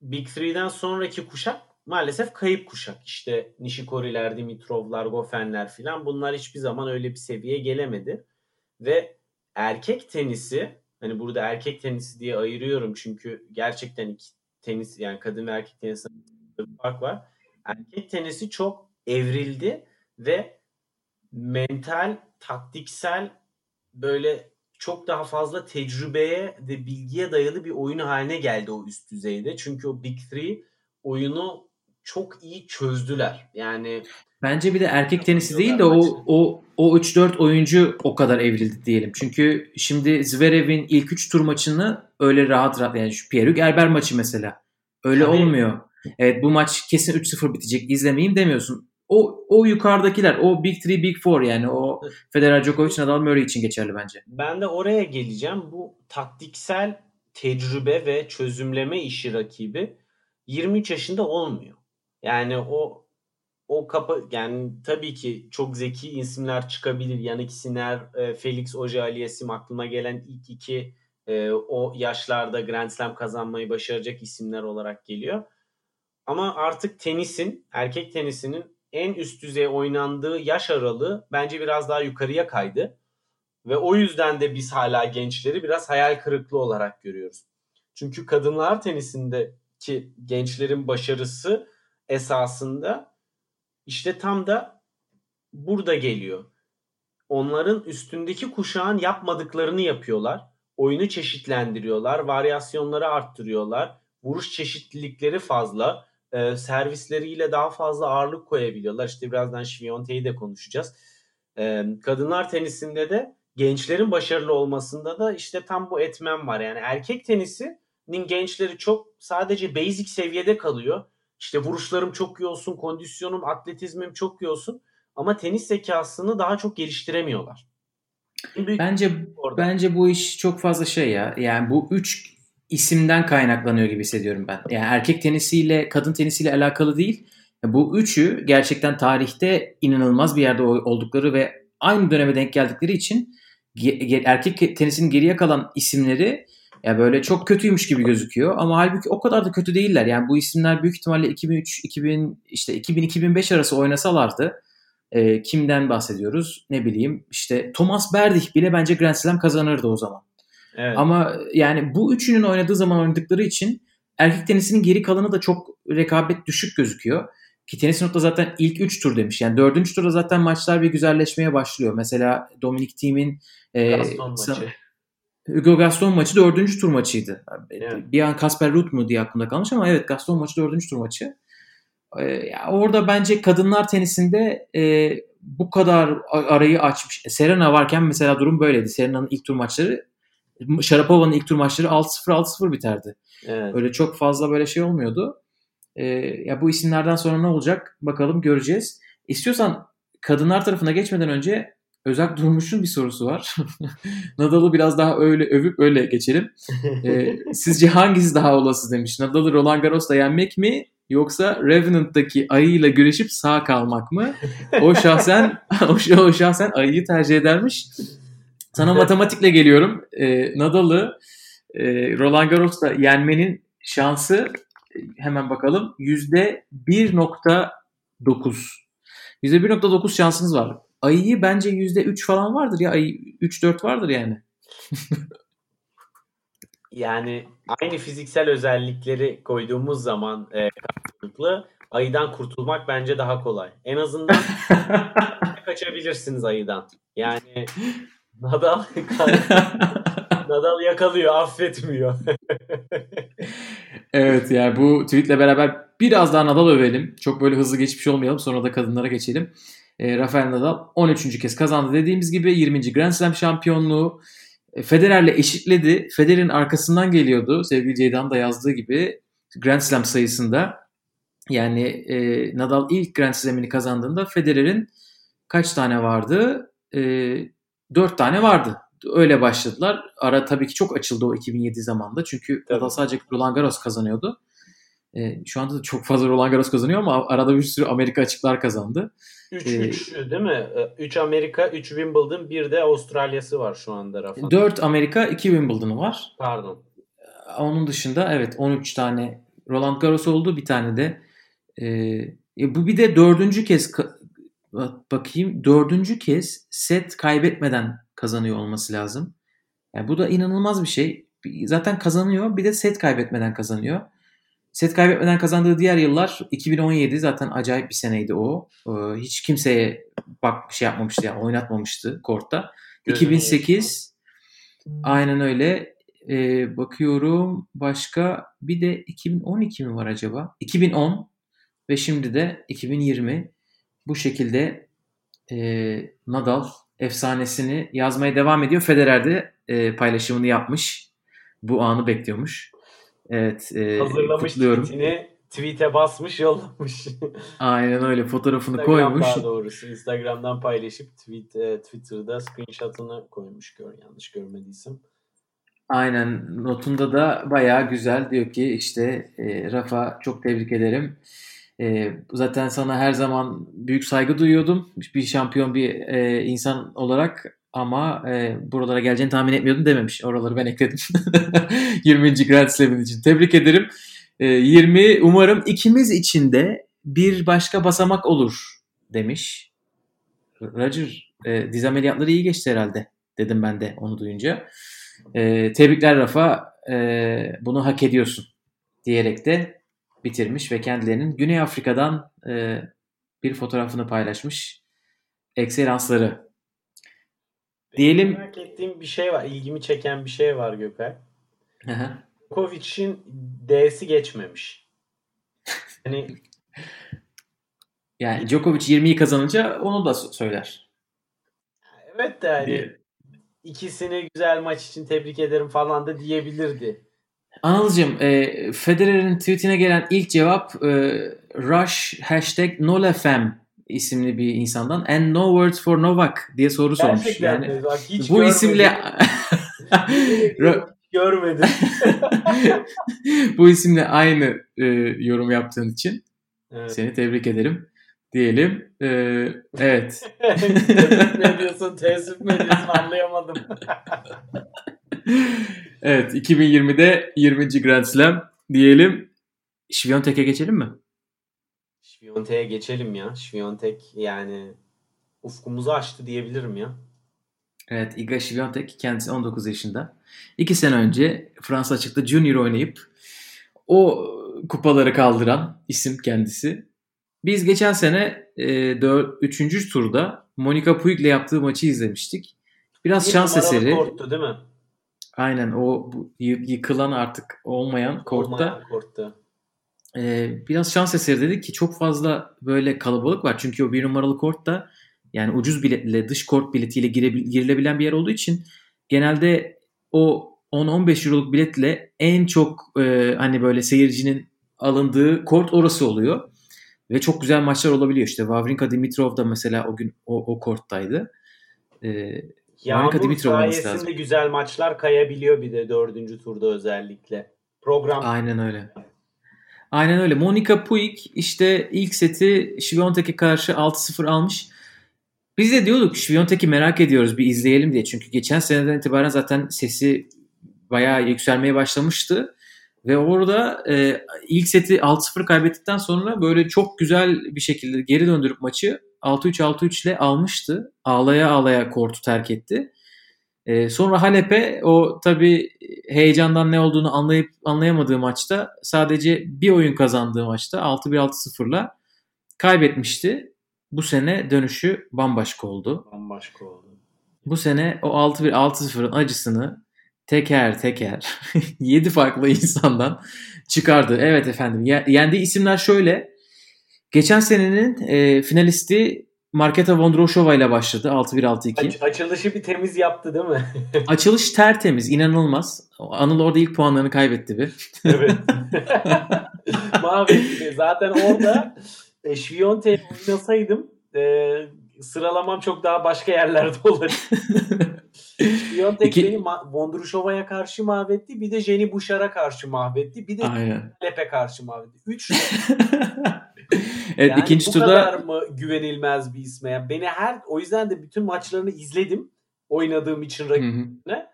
Big Three'den sonraki kuşak maalesef kayıp kuşak. İşte Nishikori'ler, Dimitrov'lar, Gofen'ler filan bunlar hiçbir zaman öyle bir seviyeye gelemedi. Ve erkek tenisi hani burada erkek tenisi diye ayırıyorum çünkü gerçekten iki tenis yani kadın ve erkek tenisi bir fark var. Erkek tenisi çok evrildi ve mental, taktiksel böyle çok daha fazla tecrübeye ve bilgiye dayalı bir oyun haline geldi o üst düzeyde. Çünkü o Big Three oyunu çok iyi çözdüler. Yani Bence bir de erkek tenisi değil de o o o 3-4 oyuncu o kadar evrildi diyelim. Çünkü şimdi Zverev'in ilk 3 tur maçını öyle rahat rahat yani şu Pierre Gerber maçı mesela. Öyle Tabii. olmuyor. Evet bu maç kesin 3-0 bitecek izlemeyeyim demiyorsun. O o yukarıdakiler, o Big 3, Big 4 yani o Federer, Djokovic, Nadal, Murray için geçerli bence. Ben de oraya geleceğim. Bu taktiksel tecrübe ve çözümleme işi rakibi 23 yaşında olmuyor. Yani o o kapı yani tabii ki çok zeki isimler çıkabilir. Yannick Sinner, e, Felix Auger-Aliassime aklıma gelen ilk iki e, o yaşlarda Grand Slam kazanmayı başaracak isimler olarak geliyor. Ama artık tenisin, erkek tenisinin en üst düzey oynandığı yaş aralığı bence biraz daha yukarıya kaydı. Ve o yüzden de biz hala gençleri biraz hayal kırıklığı olarak görüyoruz. Çünkü kadınlar tenisindeki gençlerin başarısı esasında işte tam da burada geliyor. Onların üstündeki kuşağın yapmadıklarını yapıyorlar. Oyunu çeşitlendiriyorlar, varyasyonları arttırıyorlar. Vuruş çeşitlilikleri fazla e, servisleriyle daha fazla ağırlık koyabiliyorlar. İşte birazdan Şviyonte'yi de konuşacağız. E, kadınlar tenisinde de gençlerin başarılı olmasında da işte tam bu etmen var. Yani erkek tenisinin gençleri çok sadece basic seviyede kalıyor. İşte vuruşlarım çok iyi olsun, kondisyonum, atletizmim çok iyi olsun. Ama tenis zekasını daha çok geliştiremiyorlar. Bence orada. bence bu iş çok fazla şey ya. Yani bu üç isimden kaynaklanıyor gibi hissediyorum ben. Yani erkek tenisiyle kadın tenisiyle alakalı değil. Bu üçü gerçekten tarihte inanılmaz bir yerde oldukları ve aynı döneme denk geldikleri için erkek tenisinin geriye kalan isimleri ya böyle çok kötüymüş gibi gözüküyor ama halbuki o kadar da kötü değiller. Yani bu isimler büyük ihtimalle 2003 2000 işte 2000 2005 arası oynasalardı e, kimden bahsediyoruz? Ne bileyim işte Thomas Berdych bile bence Grand Slam kazanırdı o zaman. Evet. Ama yani bu üçünün oynadığı zaman oynadıkları için erkek tenisinin geri kalanı da çok rekabet düşük gözüküyor. Ki tenis notta zaten ilk 3 tur demiş. Yani 4. turda zaten maçlar bir güzelleşmeye başlıyor. Mesela Dominic Thiem'in e, maçı. Hugo Gaston maçı 4. tur maçıydı. Evet. Bir an Kasper Ruud mu diye aklımda kalmış ama evet Gaston maçı 4. tur maçı. Ee, orada bence kadınlar tenisinde e, bu kadar arayı açmış. Serena varken mesela durum böyleydi. Serena'nın ilk tur maçları Sharapova'nın ilk tur maçları 6-0 6-0 biterdi. Evet. Öyle çok fazla böyle şey olmuyordu. Ee, ya bu isimlerden sonra ne olacak bakalım göreceğiz. İstiyorsan kadınlar tarafına geçmeden önce Özak Durmuş'un bir sorusu var. *laughs* Nadal'ı biraz daha öyle övüp öyle geçelim. *laughs* Ee, sizce hangisi daha olası demiş. Nadal'ı Roland Garros'ta yenmek mi yoksa Revenant'taki ayıyla güreşip sağ kalmak mı? O *laughs* şahsen o, o şahsen ayıyı tercih edermiş. Sana matematikle geliyorum. E, Nadal'ı e, Roland Garros'ta yenmenin şansı hemen bakalım yüzde 1.9. Yüzde 1.9 şansınız var. Ayıyı bence yüzde 3 falan vardır ya. Ayı 3-4 vardır yani. *laughs* yani aynı fiziksel özellikleri koyduğumuz zaman e, karşılıklı ayıdan kurtulmak bence daha kolay. En azından *laughs* kaçabilirsiniz ayıdan. Yani Nadal *laughs* Nadal yakalıyor, affetmiyor. evet yani bu tweetle beraber biraz daha Nadal övelim. Çok böyle hızlı geçmiş olmayalım. Sonra da kadınlara geçelim. E, Rafael Nadal 13. kez kazandı dediğimiz gibi 20. Grand Slam şampiyonluğu. E, Federer'le eşitledi. Federer'in arkasından geliyordu. Sevgili Ceydan da yazdığı gibi Grand Slam sayısında. Yani e, Nadal ilk Grand Slam'ini kazandığında Federer'in kaç tane vardı? E, 4 tane vardı. Öyle başladılar. Ara tabii ki çok açıldı o 2007 zamanda. Çünkü tabii. sadece Roland Garros kazanıyordu. E, şu anda da çok fazla Roland Garros kazanıyor ama arada bir sürü Amerika açıklar kazandı. 3 ee, 3 değil mi? 3 Amerika, 3 Wimbledon, bir de Avustralya'sı var şu anda Rafa. 4 Amerika, 2 Wimbledon'u var. Pardon. Onun dışında evet 13 tane Roland Garros oldu. Bir tane de e, bu bir de dördüncü kez bakayım dördüncü kez set kaybetmeden kazanıyor olması lazım. Yani bu da inanılmaz bir şey. Zaten kazanıyor bir de set kaybetmeden kazanıyor. Set kaybetmeden kazandığı diğer yıllar 2017 zaten acayip bir seneydi o. Ee, hiç kimseye bak bir şey yapmamıştı yani oynatmamıştı kortta. 2008 aynen öyle. Ee, bakıyorum başka bir de 2012 mi var acaba? 2010 ve şimdi de 2020 bu şekilde e, Nadal efsanesini yazmaya devam ediyor. Federer de e, paylaşımını yapmış. Bu anı bekliyormuş. Evet. E, Hazırlamış kutluyorum. tweetini tweet'e basmış yollamış. *laughs* Aynen öyle fotoğrafını koymuş. daha doğrusu Instagram'dan paylaşıp tweet, e, Twitter'da screenshot'ını koymuş gör yanlış görmediysem. Aynen notunda da bayağı güzel diyor ki işte e, Rafa çok tebrik ederim. E, zaten sana her zaman büyük saygı duyuyordum. Bir şampiyon bir e, insan olarak ama e, buralara geleceğini tahmin etmiyordum dememiş. Oraları ben ekledim. *laughs* 20. Grand Slam'in için. Tebrik ederim. E, 20 umarım ikimiz için de bir başka basamak olur demiş. Roger e, diz ameliyatları iyi geçti herhalde dedim ben de onu duyunca. E, tebrikler Rafa e, bunu hak ediyorsun diyerek de bitirmiş ve kendilerinin Güney Afrika'dan e, bir fotoğrafını paylaşmış. Ekselansları. Diyelim. Merak ettiğim bir şey var. ilgimi çeken bir şey var Gökay. Djokovic'in D'si geçmemiş. *laughs* Hani yani Djokovic 20'yi kazanınca onu da söyler. Evet de yani ikisini güzel maç için tebrik ederim falan da diyebilirdi. Anılcım, e, Federer'in tweetine gelen ilk cevap e, Rush hashtag Nolafem isimli bir insandan and no words for Novak diye soru sormuş. Gerçekten yani, bak, hiç bu görmedim. isimle görmedim. *laughs* bu isimle aynı e, yorum yaptığın için evet. seni tebrik ederim diyelim. E, evet. *laughs* tebrik mi ediyorsun, teessüf mi ediyorsun anlayamadım. evet 2020'de 20. Grand Slam diyelim. Şviyontek'e geçelim mi? Şviyontek'e geçelim ya. Şviyontek yani ufkumuzu açtı diyebilirim ya. Evet Iga Świątek kendisi 19 yaşında. 2 sene önce Fransa açıkta Junior oynayıp o kupaları kaldıran isim kendisi. Biz geçen sene e, 3. turda Monica Puig ile yaptığı maçı izlemiştik. Biraz Bir şans eseri. korttu değil mi? Aynen o yıkılan artık olmayan kortta. Olmayan kortta. E, biraz şans eseri dedik ki çok fazla böyle kalabalık var. Çünkü o bir numaralı kortta yani ucuz biletle dış kort biletiyle girilebilen bir yer olduğu için genelde o 10-15 euroluk biletle en çok e, hani böyle seyircinin alındığı kort orası oluyor. Ve çok güzel maçlar olabiliyor. İşte Wawrinka Dimitrov da mesela o gün o, o korttaydı. Ee, Yağmur Dimitrov sayesinde lazım. güzel maçlar kayabiliyor bir de dördüncü turda özellikle. Program. Aynen öyle. Aynen öyle. Monica Puig işte ilk seti Şiviyontek'e karşı 6-0 almış. Biz de diyorduk Şviyontek'i merak ediyoruz bir izleyelim diye. Çünkü geçen seneden itibaren zaten sesi bayağı yükselmeye başlamıştı. Ve orada e, ilk seti 6-0 kaybettikten sonra böyle çok güzel bir şekilde geri döndürüp maçı 6-3-6-3 ile almıştı. Ağlaya ağlaya kortu terk etti. E, sonra Halep'e o tabi heyecandan ne olduğunu anlayıp anlayamadığı maçta sadece bir oyun kazandığı maçta 6-1-6-0'la kaybetmişti bu sene dönüşü bambaşka oldu. Bambaşka oldu. Bu sene o 6-1-6-0'ın acısını teker teker *laughs* 7 farklı insandan çıkardı. Evet efendim. Yendiği isimler şöyle. Geçen senenin e, finalisti Marketa Vondroshova ile başladı 6-1-6-2. Aç, açılışı bir temiz yaptı değil mi? *laughs* Açılış tertemiz, inanılmaz. Anıl orada ilk puanlarını kaybetti bir. Evet. *laughs* *laughs* Mahvetti. Zaten orada e, Şviyonte'yi oynasaydım e, sıralamam çok daha başka yerlerde olurdu. Şviyontek İki... beni Vondrushova'ya karşı mahvetti. Bir de Jenny Bouchard'a karşı mahvetti. Bir de Lep'e karşı mahvetti. Üç *laughs* Evet yani ikinci bu turda kadar mı güvenilmez bir isme? Yani beni her o yüzden de bütün maçlarını izledim. Oynadığım için rakibine.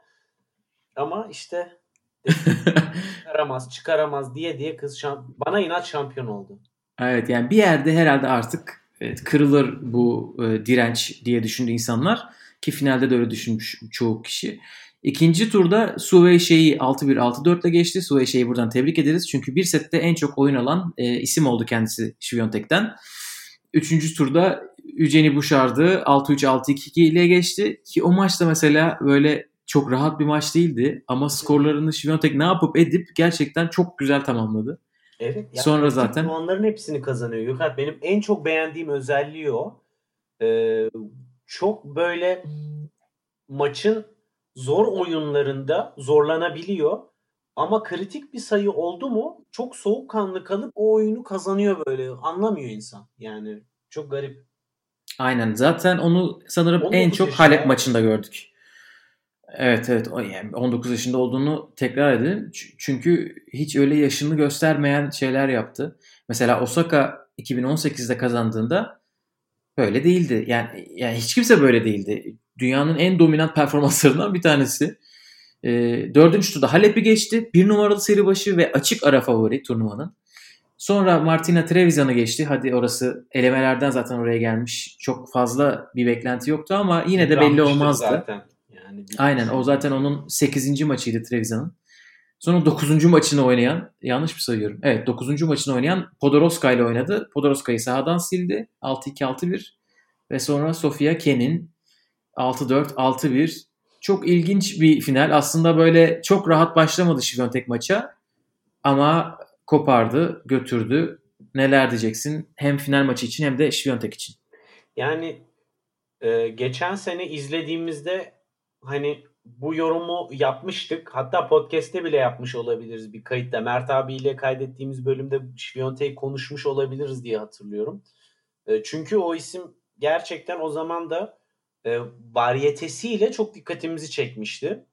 Ama işte *laughs* çıkaramaz çıkaramaz diye diye kız şamp- bana inat şampiyon oldu. Evet yani bir yerde herhalde artık evet, kırılır bu e, direnç diye düşündü insanlar. Ki finalde de öyle düşünmüş çoğu kişi. İkinci turda Suveyşe'yi 6-1 6-4 ile geçti. Suveyşe'yi buradan tebrik ederiz. Çünkü bir sette en çok oyun alan e, isim oldu kendisi Şiviyontek'ten. Üçüncü turda Üceni Buşardı 6-3-6-2 ile geçti. Ki o maçta mesela böyle çok rahat bir maç değildi. Ama skorlarını Şiviyontek ne yapıp edip gerçekten çok güzel tamamladı. Evet. Yani Sonra zaten puanların hepsini kazanıyor. Gökhan benim en çok beğendiğim özelliği o. Ee, çok böyle maçın zor oyunlarında zorlanabiliyor. Ama kritik bir sayı oldu mu çok soğukkanlı kalıp o oyunu kazanıyor böyle. Anlamıyor insan. Yani çok garip. Aynen. Zaten onu sanırım 19 en çok yaşında. Halep maçında gördük. Evet evet. O yani 19 yaşında olduğunu tekrar edelim. Çünkü hiç öyle yaşını göstermeyen şeyler yaptı. Mesela Osaka 2018'de kazandığında böyle değildi. Yani yani hiç kimse böyle değildi. Dünyanın en dominant performanslarından bir tanesi. Ee, dördüncü turda Halep'i geçti. Bir numaralı seri başı ve açık ara favori turnuvanın. Sonra Martina Trevisan'ı geçti. Hadi orası elemelerden zaten oraya gelmiş. Çok fazla bir beklenti yoktu ama yine de belli olmazdı. Zaten. Yani Aynen o zaten onun 8. maçıydı Trevisan'ın. Sonra 9. maçını oynayan, yanlış mı sayıyorum? Evet 9. maçını oynayan Podoroska ile oynadı. Podoroska'yı sahadan sildi. 6-2-6-1 ve sonra Sofia Kenin 6-4, 6-1. Çok ilginç bir final. Aslında böyle çok rahat başlamadı Şiviyontek maça ama kopardı, götürdü. Neler diyeceksin? Hem final maçı için hem de Şiviyontek için. Yani e, geçen sene izlediğimizde hani bu yorumu yapmıştık. Hatta podcast'te bile yapmış olabiliriz bir kayıtta. Mert abiyle kaydettiğimiz bölümde Şviyonte'yi konuşmuş olabiliriz diye hatırlıyorum. E, çünkü o isim gerçekten o zaman da e, varyetesiyle çok dikkatimizi çekmişti.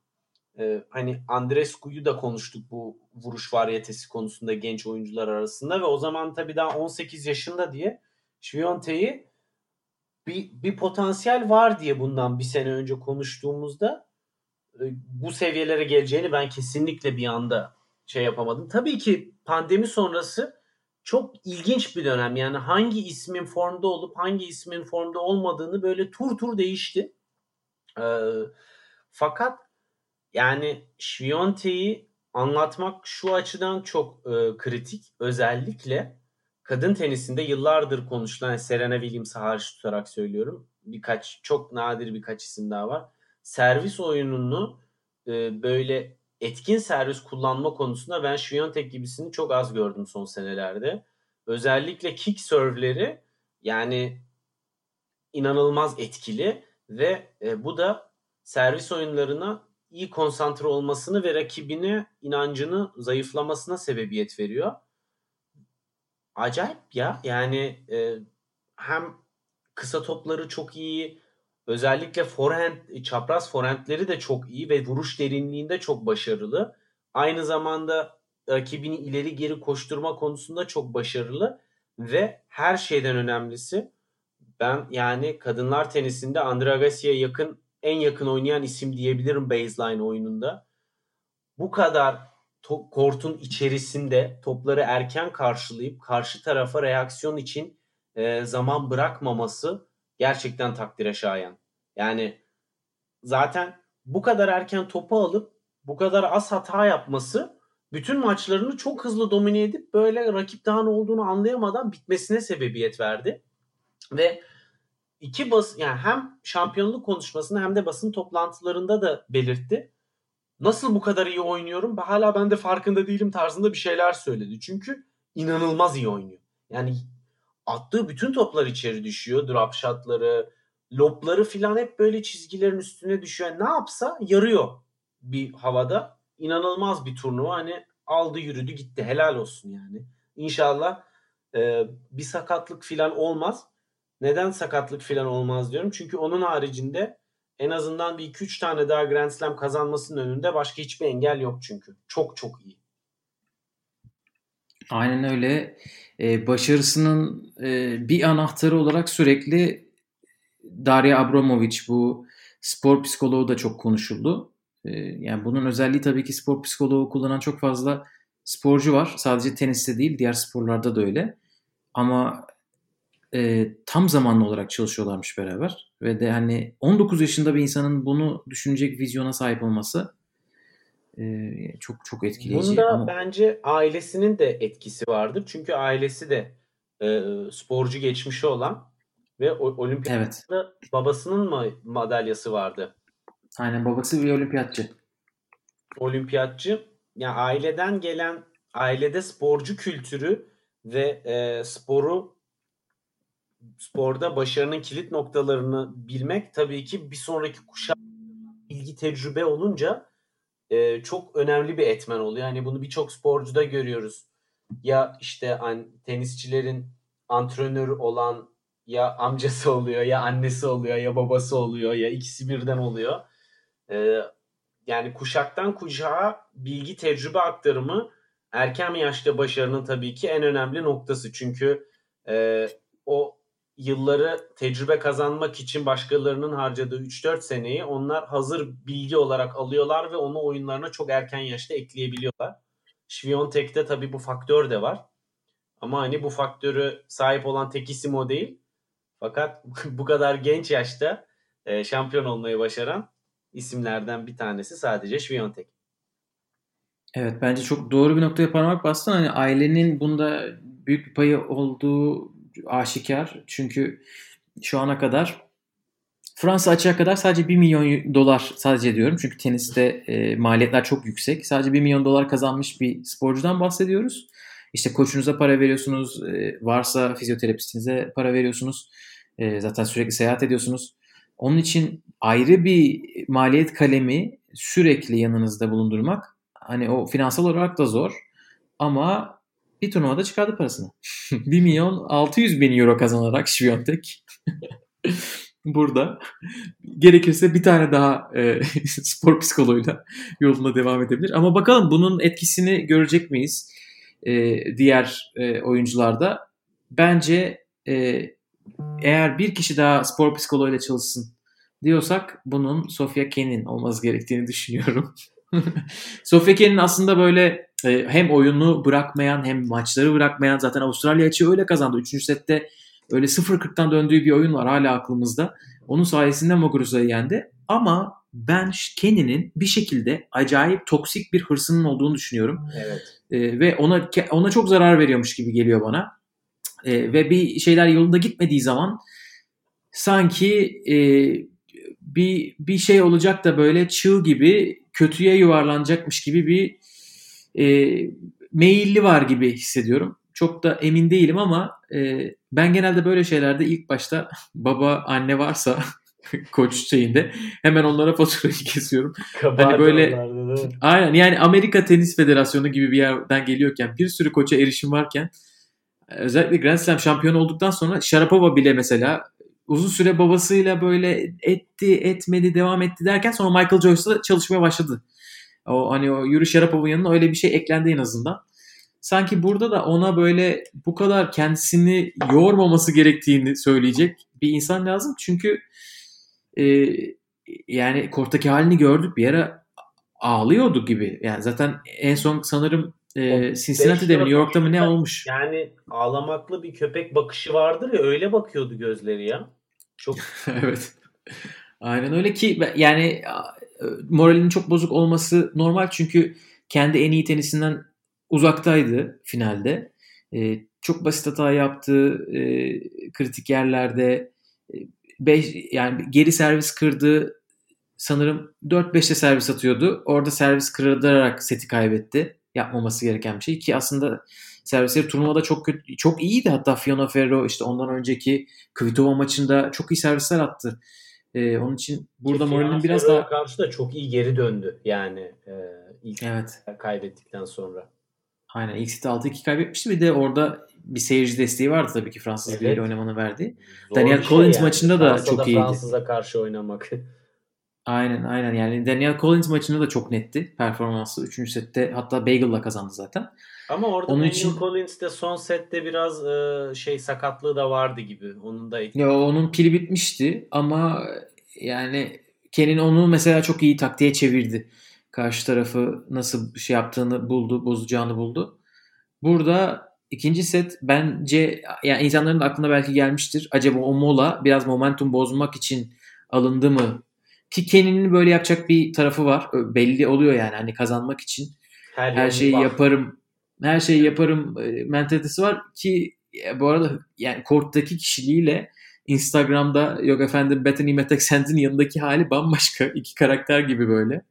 E, hani Andrescu'yu da konuştuk bu vuruş varyetesi konusunda genç oyuncular arasında ve o zaman tabii daha 18 yaşında diye Şviyonte'yi bir, bir potansiyel var diye bundan bir sene önce konuştuğumuzda bu seviyelere geleceğini ben kesinlikle bir anda şey yapamadım. Tabii ki pandemi sonrası çok ilginç bir dönem. Yani hangi ismin formda olup hangi ismin formda olmadığını böyle tur tur değişti. Ee, fakat yani Şviyonte'yi anlatmak şu açıdan çok e, kritik. Özellikle kadın tenisinde yıllardır konuşulan Serena Williams'ı hariç tutarak söylüyorum. Birkaç çok nadir birkaç isim daha var. Servis oyununu e, böyle etkin servis kullanma konusunda ben Świątek gibisini çok az gördüm son senelerde. Özellikle kick serve'leri yani inanılmaz etkili ve e, bu da servis oyunlarına iyi konsantre olmasını ve rakibine inancını zayıflamasına sebebiyet veriyor. Acayip ya. Yani e, hem kısa topları çok iyi, özellikle forehand, çapraz forehandleri de çok iyi ve vuruş derinliğinde çok başarılı. Aynı zamanda rakibini ileri geri koşturma konusunda çok başarılı ve her şeyden önemlisi ben yani kadınlar tenisinde Andre Agassi'ye yakın en yakın oynayan isim diyebilirim baseline oyununda. Bu kadar to- kortun içerisinde topları erken karşılayıp karşı tarafa reaksiyon için e, zaman bırakmaması gerçekten takdire şayan. Yani zaten bu kadar erken topu alıp bu kadar az hata yapması bütün maçlarını çok hızlı domine edip böyle rakip daha ne olduğunu anlayamadan bitmesine sebebiyet verdi. Ve iki bas yani hem şampiyonluk konuşmasında hem de basın toplantılarında da belirtti. Nasıl bu kadar iyi oynuyorum? Hala ben de farkında değilim tarzında bir şeyler söyledi. Çünkü inanılmaz iyi oynuyor. Yani attığı bütün toplar içeri düşüyor. Drop shotları, lobları filan hep böyle çizgilerin üstüne düşüyor. Yani ne yapsa yarıyor bir havada. İnanılmaz bir turnuva. Hani aldı yürüdü gitti. Helal olsun yani. İnşallah e, bir sakatlık filan olmaz. Neden sakatlık filan olmaz diyorum. Çünkü onun haricinde en azından bir 2-3 tane daha Grand Slam kazanmasının önünde başka hiçbir engel yok çünkü. Çok çok iyi. Aynen öyle. Ee, başarısının e, bir anahtarı olarak sürekli Darya Abramovic bu spor psikoloğu da çok konuşuldu. Ee, yani bunun özelliği tabii ki spor psikoloğu kullanan çok fazla sporcu var. Sadece teniste değil diğer sporlarda da öyle. ama e, tam zamanlı olarak çalışıyorlarmış beraber. Ve de hani 19 yaşında bir insanın bunu düşünecek vizyona sahip olması e, çok çok etkileyici. Bunda ama... bence ailesinin de etkisi vardır. Çünkü ailesi de e, sporcu geçmişi olan ve olimpiyatta evet. babasının mı madalyası vardı? Aynen babası bir olimpiyatçı. Olimpiyatçı. Yani aileden gelen ailede sporcu kültürü ve e, sporu sporda başarının kilit noktalarını bilmek tabii ki bir sonraki kuşak bilgi tecrübe olunca e, çok önemli bir etmen oluyor. Yani bunu birçok sporcuda görüyoruz. Ya işte an, tenisçilerin antrenör olan ya amcası oluyor ya annesi oluyor ya babası oluyor ya ikisi birden oluyor. E, yani kuşaktan kuşağa bilgi tecrübe aktarımı erken yaşta başarının tabii ki en önemli noktası. Çünkü e, o yılları tecrübe kazanmak için başkalarının harcadığı 3-4 seneyi onlar hazır bilgi olarak alıyorlar ve onu oyunlarına çok erken yaşta ekleyebiliyorlar. Şviyontek'te tabii bu faktör de var. Ama hani bu faktörü sahip olan tek isim o değil. Fakat *laughs* bu kadar genç yaşta e, şampiyon olmayı başaran isimlerden bir tanesi sadece Şviyontek. Evet bence çok doğru bir noktaya parmak bastın. Hani ailenin bunda büyük bir payı olduğu aşikar. Çünkü şu ana kadar Fransa açığa kadar sadece 1 milyon dolar sadece diyorum. Çünkü teniste e, maliyetler çok yüksek. Sadece 1 milyon dolar kazanmış bir sporcudan bahsediyoruz. İşte koçunuza para veriyorsunuz. E, varsa fizyoterapistinize para veriyorsunuz. E, zaten sürekli seyahat ediyorsunuz. Onun için ayrı bir maliyet kalemi sürekli yanınızda bulundurmak hani o finansal olarak da zor. Ama bir turnuvada çıkardı parasını. *laughs* 1 milyon 600 bin euro kazanarak Şviyontek. *laughs* Burada gerekirse bir tane daha e, *laughs* spor psikoloğuyla yoluna devam edebilir. Ama bakalım bunun etkisini görecek miyiz e, diğer e, oyuncularda? Bence e, eğer bir kişi daha spor psikoloğuyla çalışsın diyorsak bunun Sofia Kenin olması gerektiğini düşünüyorum. Sofia Kenin aslında böyle e, hem oyunu bırakmayan hem maçları bırakmayan zaten Avustralya açığı öyle kazandı. Üçüncü sette öyle 0-40'tan döndüğü bir oyun var hala aklımızda. Onun sayesinde Muguruza'yı yendi. Ama ben Kenny'nin bir şekilde acayip toksik bir hırsının olduğunu düşünüyorum. Evet. E, ve ona ona çok zarar veriyormuş gibi geliyor bana. E, ve bir şeyler yolunda gitmediği zaman sanki e, bir bir şey olacak da böyle çığ gibi kötüye yuvarlanacakmış gibi bir e, meyilli var gibi hissediyorum. Çok da emin değilim ama e, ben genelde böyle şeylerde ilk başta *laughs* baba anne varsa *laughs* koç şeyinde hemen onlara faturayı *laughs* kesiyorum. Kabahat hani böyle aynen yani Amerika Tenis Federasyonu gibi bir yerden geliyorken bir sürü koça erişim varken özellikle Grand Slam şampiyon olduktan sonra Sharapova bile mesela uzun süre babasıyla böyle etti etmedi devam etti derken sonra Michael Joyce'la çalışmaya başladı. O hani o Yuri Sharapov'un yanına öyle bir şey eklendi en azından. Sanki burada da ona böyle bu kadar kendisini yormaması gerektiğini söyleyecek bir insan lazım. Çünkü e, yani korttaki halini gördük bir ara ağlıyordu gibi. Yani zaten en son sanırım e, Cincinnati'de mi New York'ta mı ne olmuş? Yani ağlamaklı bir köpek bakışı vardır ya öyle bakıyordu gözleri ya. Çok *laughs* evet. Aynen öyle ki yani moralinin çok bozuk olması normal çünkü kendi en iyi tenisinden uzaktaydı finalde. E, çok basit hata yaptı e, kritik yerlerde. E, beş, yani geri servis kırdı. Sanırım 4-5'te servis atıyordu. Orada servis kırdırarak seti kaybetti. Yapmaması gereken bir şey ki aslında servisleri turnuvada çok kötü, çok iyiydi. Hatta Fiona Ferro işte ondan önceki Kvitova maçında çok iyi servisler attı. Ee, onun için burada moralinin biraz daha karşı da çok iyi geri döndü yani e, ilk evet. kaybettikten sonra. Aynen ilk seti 6-2 kaybetmişti. Bir de orada bir seyirci desteği vardı tabii ki Fransız evet. biriyle oynamanı verdi. Zor Daniel şey Collins yani. maçında da Fransa'da çok iyiydi. Fransız'a karşı oynamak. *laughs* Aynen aynen yani Daniel Collins maçında da çok netti performansı. Üçüncü sette hatta Bagel'la kazandı zaten. Ama orada Onun Daniel için... Collins de son sette biraz e, şey sakatlığı da vardı gibi. Onun da Ya onun pili bitmişti ama yani Ken'in onu mesela çok iyi taktiğe çevirdi. Karşı tarafı nasıl şey yaptığını buldu, bozacağını buldu. Burada ikinci set bence yani insanların da aklına belki gelmiştir. Acaba o mola biraz momentum bozmak için alındı mı? Ki Kenny'nin böyle yapacak bir tarafı var. Belli oluyor yani hani kazanmak için. Her, her şeyi yaparım. Her şeyi yaparım e, mentalitesi var ki e, bu arada yani korttaki kişiliğiyle Instagram'da yok efendim Bethany Metaxent'in yanındaki hali bambaşka. iki karakter gibi böyle.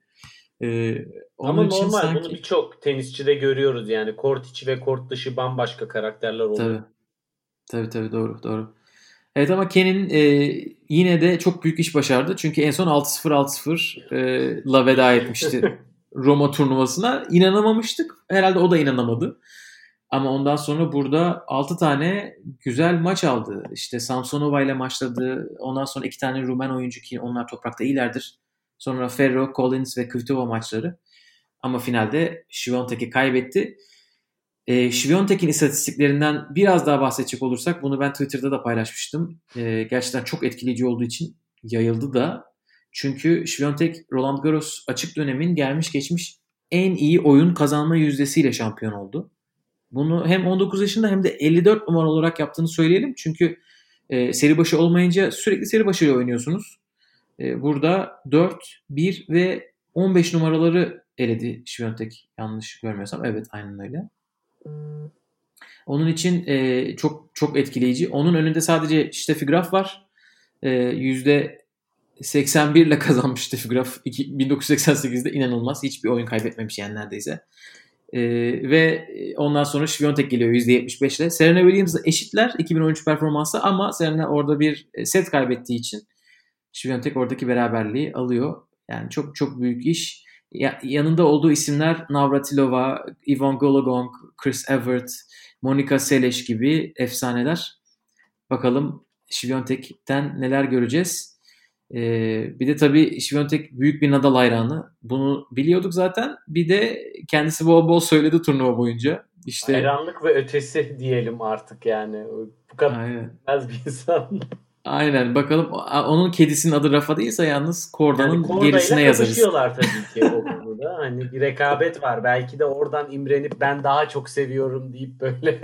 Ee, Ama normal sanki... bunu birçok tenisçide görüyoruz yani. Kort içi ve kort dışı bambaşka karakterler oluyor. Tabii. Tabii tabii doğru doğru. Evet ama Ken'in e, yine de çok büyük iş başardı. Çünkü en son 6-0 6-0 e, la veda etmişti *laughs* Roma turnuvasına. İnanamamıştık. Herhalde o da inanamadı. Ama ondan sonra burada 6 tane güzel maç aldı. İşte Samsonova ile maçladı. Ondan sonra 2 tane Rumen oyuncu ki onlar toprakta iyilerdir. Sonra Ferro, Collins ve Kvitova maçları. Ama finalde Şivontek'i kaybetti. E, Şiviyontek'in istatistiklerinden biraz daha bahsedecek olursak bunu ben Twitter'da da paylaşmıştım. E, gerçekten çok etkileyici olduğu için yayıldı da. Çünkü Şiviyontek Roland Garros açık dönemin gelmiş geçmiş en iyi oyun kazanma yüzdesiyle şampiyon oldu. Bunu hem 19 yaşında hem de 54 numara olarak yaptığını söyleyelim. Çünkü e, seri başı olmayınca sürekli seri başıyla oynuyorsunuz. E, burada 4, 1 ve 15 numaraları eledi Şiviyontek yanlış görmüyorsam. Evet aynen öyle. Onun için e, çok çok etkileyici. Onun önünde sadece Steffi Graf var. E, yüzde %81 ile *laughs* kazanmış Graf 1988'de inanılmaz. Hiçbir oyun kaybetmemiş yani neredeyse. E, ve ondan sonra Sviontek geliyor %75 ile. Serena Williams'la eşitler 2013 performansı ama Serena orada bir set kaybettiği için Sviontek oradaki beraberliği alıyor. Yani çok çok büyük iş ya, yanında olduğu isimler Navratilova, Ivan Gologong, Chris Evert, Monica Seles gibi efsaneler. Bakalım Şiviyontek'ten neler göreceğiz. Ee, bir de tabii Şiviyontek büyük bir Nadal hayranı. Bunu biliyorduk zaten. Bir de kendisi bol bol söyledi turnuva boyunca. İşte hayranlık ve ötesi diyelim artık yani. Bu kadar Aynen. bir insan. Aynen bakalım onun kedisinin adı Rafa değilse yalnız Korda'nın yani gerisine yazarız. tabii *laughs* ki o konuda. Hani bir rekabet var. Belki de oradan imrenip ben daha çok seviyorum deyip böyle.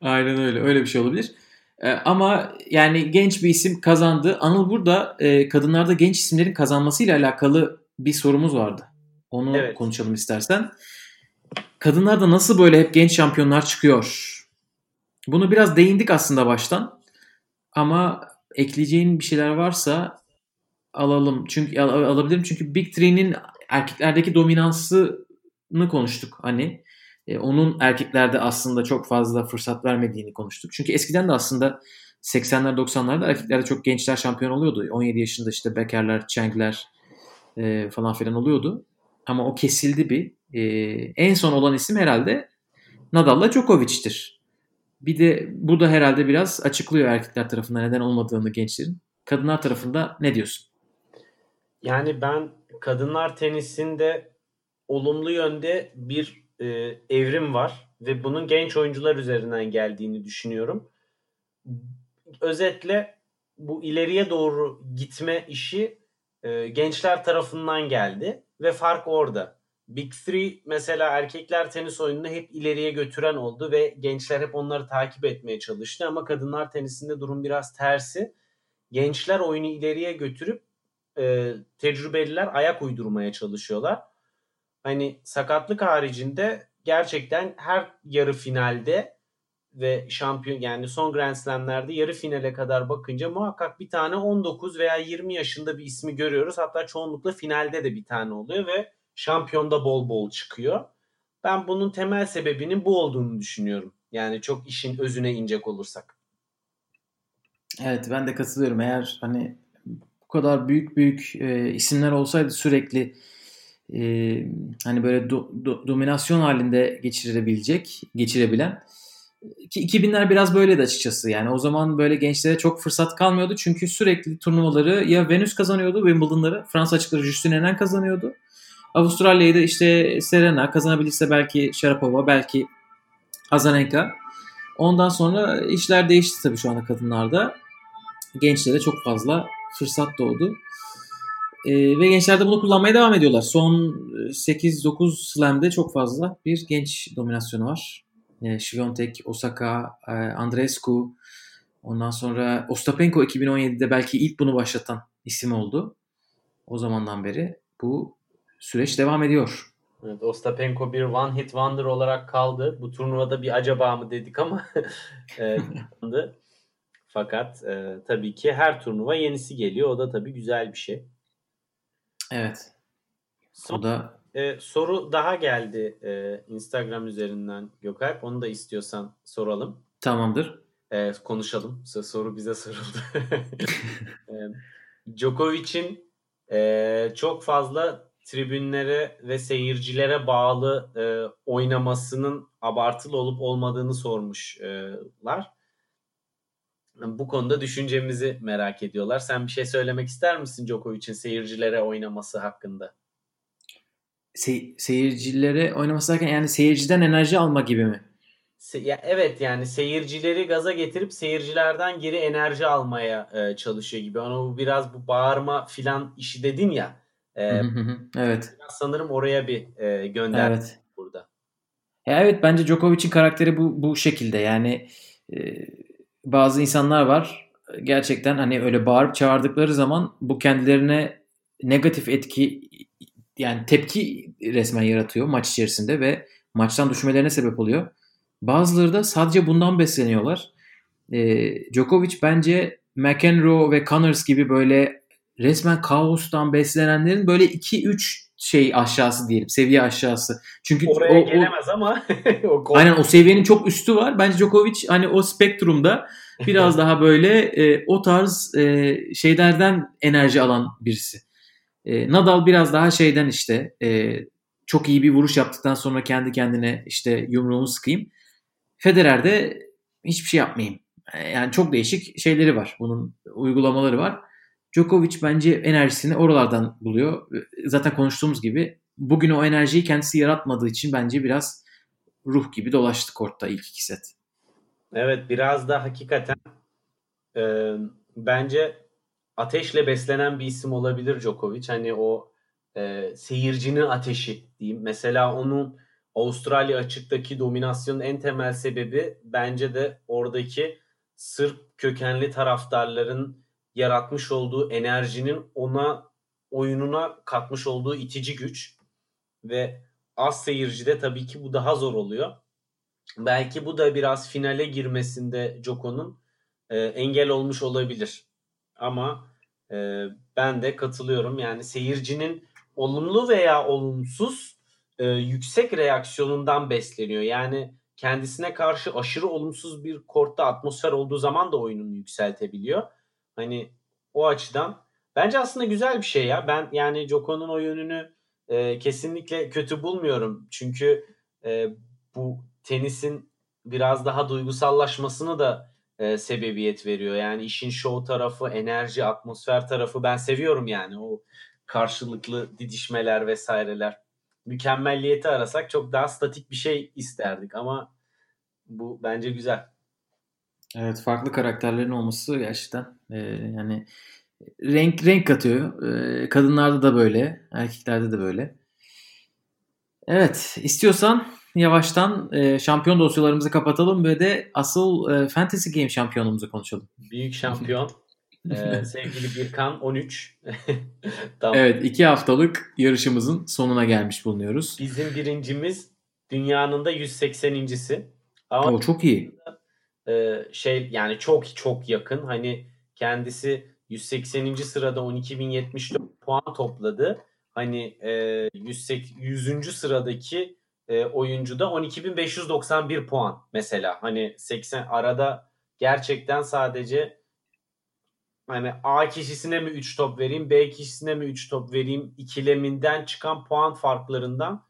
Aynen öyle. Öyle bir şey olabilir. Ee, ama yani genç bir isim kazandı. Anıl burada e, kadınlarda genç isimlerin kazanmasıyla alakalı bir sorumuz vardı. Onu evet. konuşalım istersen. Kadınlarda nasıl böyle hep genç şampiyonlar çıkıyor? Bunu biraz değindik aslında baştan. Ama ekleyeceğin bir şeyler varsa alalım. Çünkü al, alabilirim çünkü Big Three'nin erkeklerdeki dominansını konuştuk hani. E, onun erkeklerde aslında çok fazla fırsat vermediğini konuştuk. Çünkü eskiden de aslında 80'ler 90'larda erkeklerde çok gençler şampiyon oluyordu. 17 yaşında işte Becker'ler, Cheng'ler e, falan filan oluyordu. Ama o kesildi bir. E, en son olan isim herhalde Nadal'la Djokovic'tir. Bir de bu da herhalde biraz açıklıyor erkekler tarafından neden olmadığını gençlerin. Kadınlar tarafında ne diyorsun? Yani ben kadınlar tenisinde olumlu yönde bir e, evrim var ve bunun genç oyuncular üzerinden geldiğini düşünüyorum. Özetle bu ileriye doğru gitme işi e, gençler tarafından geldi ve fark orada. Big Three mesela erkekler tenis oyununu hep ileriye götüren oldu ve gençler hep onları takip etmeye çalıştı ama kadınlar tenisinde durum biraz tersi. Gençler oyunu ileriye götürüp e, tecrübeliler ayak uydurmaya çalışıyorlar. Hani sakatlık haricinde gerçekten her yarı finalde ve şampiyon yani son Grand Slam'lerde yarı finale kadar bakınca muhakkak bir tane 19 veya 20 yaşında bir ismi görüyoruz. Hatta çoğunlukla finalde de bir tane oluyor ve şampiyonda bol bol çıkıyor. Ben bunun temel sebebinin bu olduğunu düşünüyorum. Yani çok işin özüne inecek olursak. Evet ben de katılıyorum. Eğer hani bu kadar büyük büyük e, isimler olsaydı sürekli e, hani böyle do, do, dominasyon halinde geçirebilecek, geçirebilen ki 2000'ler biraz böyleydi açıkçası. Yani o zaman böyle gençlere çok fırsat kalmıyordu. Çünkü sürekli turnuvaları ya Venüs kazanıyordu Wimbledon'ları. Fransa açıkları Justin Henin kazanıyordu. Avustralya'yı da işte Serena kazanabilirse belki Sharapova belki Azarenka. Ondan sonra işler değişti tabii şu anda kadınlarda. Gençlere çok fazla fırsat doğdu. E, ve gençler de bunu kullanmaya devam ediyorlar. Son 8-9 slam'de çok fazla bir genç dominasyonu var. E, Şiviyontek, Osaka, e, Andreescu, ondan sonra Ostapenko 2017'de belki ilk bunu başlatan isim oldu. O zamandan beri bu süreç devam ediyor. Evet, Ostapenko bir one hit wonder olarak kaldı. Bu turnuvada bir acaba mı dedik ama *laughs* e, Fakat e, tabii ki her turnuva yenisi geliyor. O da tabii güzel bir şey. Evet. o da e, soru daha geldi e, Instagram üzerinden Gökalp. Onu da istiyorsan soralım. Tamamdır. E, konuşalım. Soru bize soruldu. *laughs* e, Djokovic'in e, çok fazla tribünlere ve seyircilere bağlı e, oynamasının abartılı olup olmadığını sormuşlar. Bu konuda düşüncemizi merak ediyorlar. Sen bir şey söylemek ister misin Djokovic'in seyircilere oynaması hakkında? Se- seyircilere oynaması derken yani seyirciden enerji alma gibi mi? Se- ya evet yani seyircileri gaza getirip seyircilerden geri enerji almaya e, çalışıyor gibi. Ona bu biraz bu bağırma filan işi dedin ya. E, evet. Sanırım oraya bir e, gönder evet. burada. Ya evet bence Djokovic'in karakteri bu bu şekilde. Yani e, bazı insanlar var gerçekten hani öyle bağırıp çağırdıkları zaman bu kendilerine negatif etki yani tepki resmen yaratıyor maç içerisinde ve maçtan düşmelerine sebep oluyor. Bazıları da sadece bundan besleniyorlar. E, Djokovic bence McEnroe ve Connors gibi böyle resmen kaostan beslenenlerin böyle 2-3 şey aşağısı diyelim. Seviye aşağısı. Çünkü oraya o, gelemez *laughs* o, ama o aynen o seviyenin çok üstü var. Bence Djokovic hani o spektrumda biraz *laughs* daha böyle e, o tarz e, şeylerden enerji alan birisi. E, Nadal biraz daha şeyden işte e, çok iyi bir vuruş yaptıktan sonra kendi kendine işte yumruğumu sıkayım. Federer de hiçbir şey yapmayayım. E, yani çok değişik şeyleri var. Bunun uygulamaları var. Djokovic bence enerjisini oralardan buluyor. Zaten konuştuğumuz gibi bugün o enerjiyi kendisi yaratmadığı için bence biraz ruh gibi dolaştı kortta ilk iki set. Evet biraz da hakikaten e, bence ateşle beslenen bir isim olabilir Djokovic. Hani o e, seyircinin ateşi diyeyim. Mesela onun Avustralya açıktaki dominasyonun en temel sebebi bence de oradaki Sırp kökenli taraftarların yaratmış olduğu enerjinin ona oyununa katmış olduğu itici güç ve az seyircide tabii ki bu daha zor oluyor. Belki bu da biraz finale girmesinde Joko'nun e, engel olmuş olabilir. Ama e, ben de katılıyorum. Yani seyircinin olumlu veya olumsuz e, yüksek reaksiyonundan besleniyor. Yani kendisine karşı aşırı olumsuz bir kortta atmosfer olduğu zaman da oyununu yükseltebiliyor. Hani o açıdan bence aslında güzel bir şey ya. Ben yani Joko'nun o yönünü e, kesinlikle kötü bulmuyorum. Çünkü e, bu tenisin biraz daha duygusallaşmasını da e, sebebiyet veriyor. Yani işin show tarafı, enerji, atmosfer tarafı ben seviyorum yani o karşılıklı didişmeler vesaireler. Mükemmelliyeti arasak çok daha statik bir şey isterdik ama bu bence güzel. Evet farklı karakterlerin olması gerçekten e, yani renk renk katıyor. E, kadınlarda da böyle, erkeklerde de böyle. Evet, istiyorsan yavaştan e, şampiyon dosyalarımızı kapatalım ve de asıl e, Fantasy Game şampiyonumuzu konuşalım. Büyük şampiyon. ee, *laughs* sevgili Birkan 13. *laughs* tamam. Evet iki haftalık yarışımızın sonuna gelmiş bulunuyoruz. Bizim birincimiz dünyanın da 180.si. Ama o çok iyi. Şey yani çok çok yakın. Hani kendisi 180. sırada 12.074 puan topladı. Hani e, 100. 100. sıradaki e, oyuncu da 12.591 puan mesela. Hani 80 arada gerçekten sadece hani A kişisine mi 3 top vereyim, B kişisine mi 3 top vereyim ikileminden çıkan puan farklarından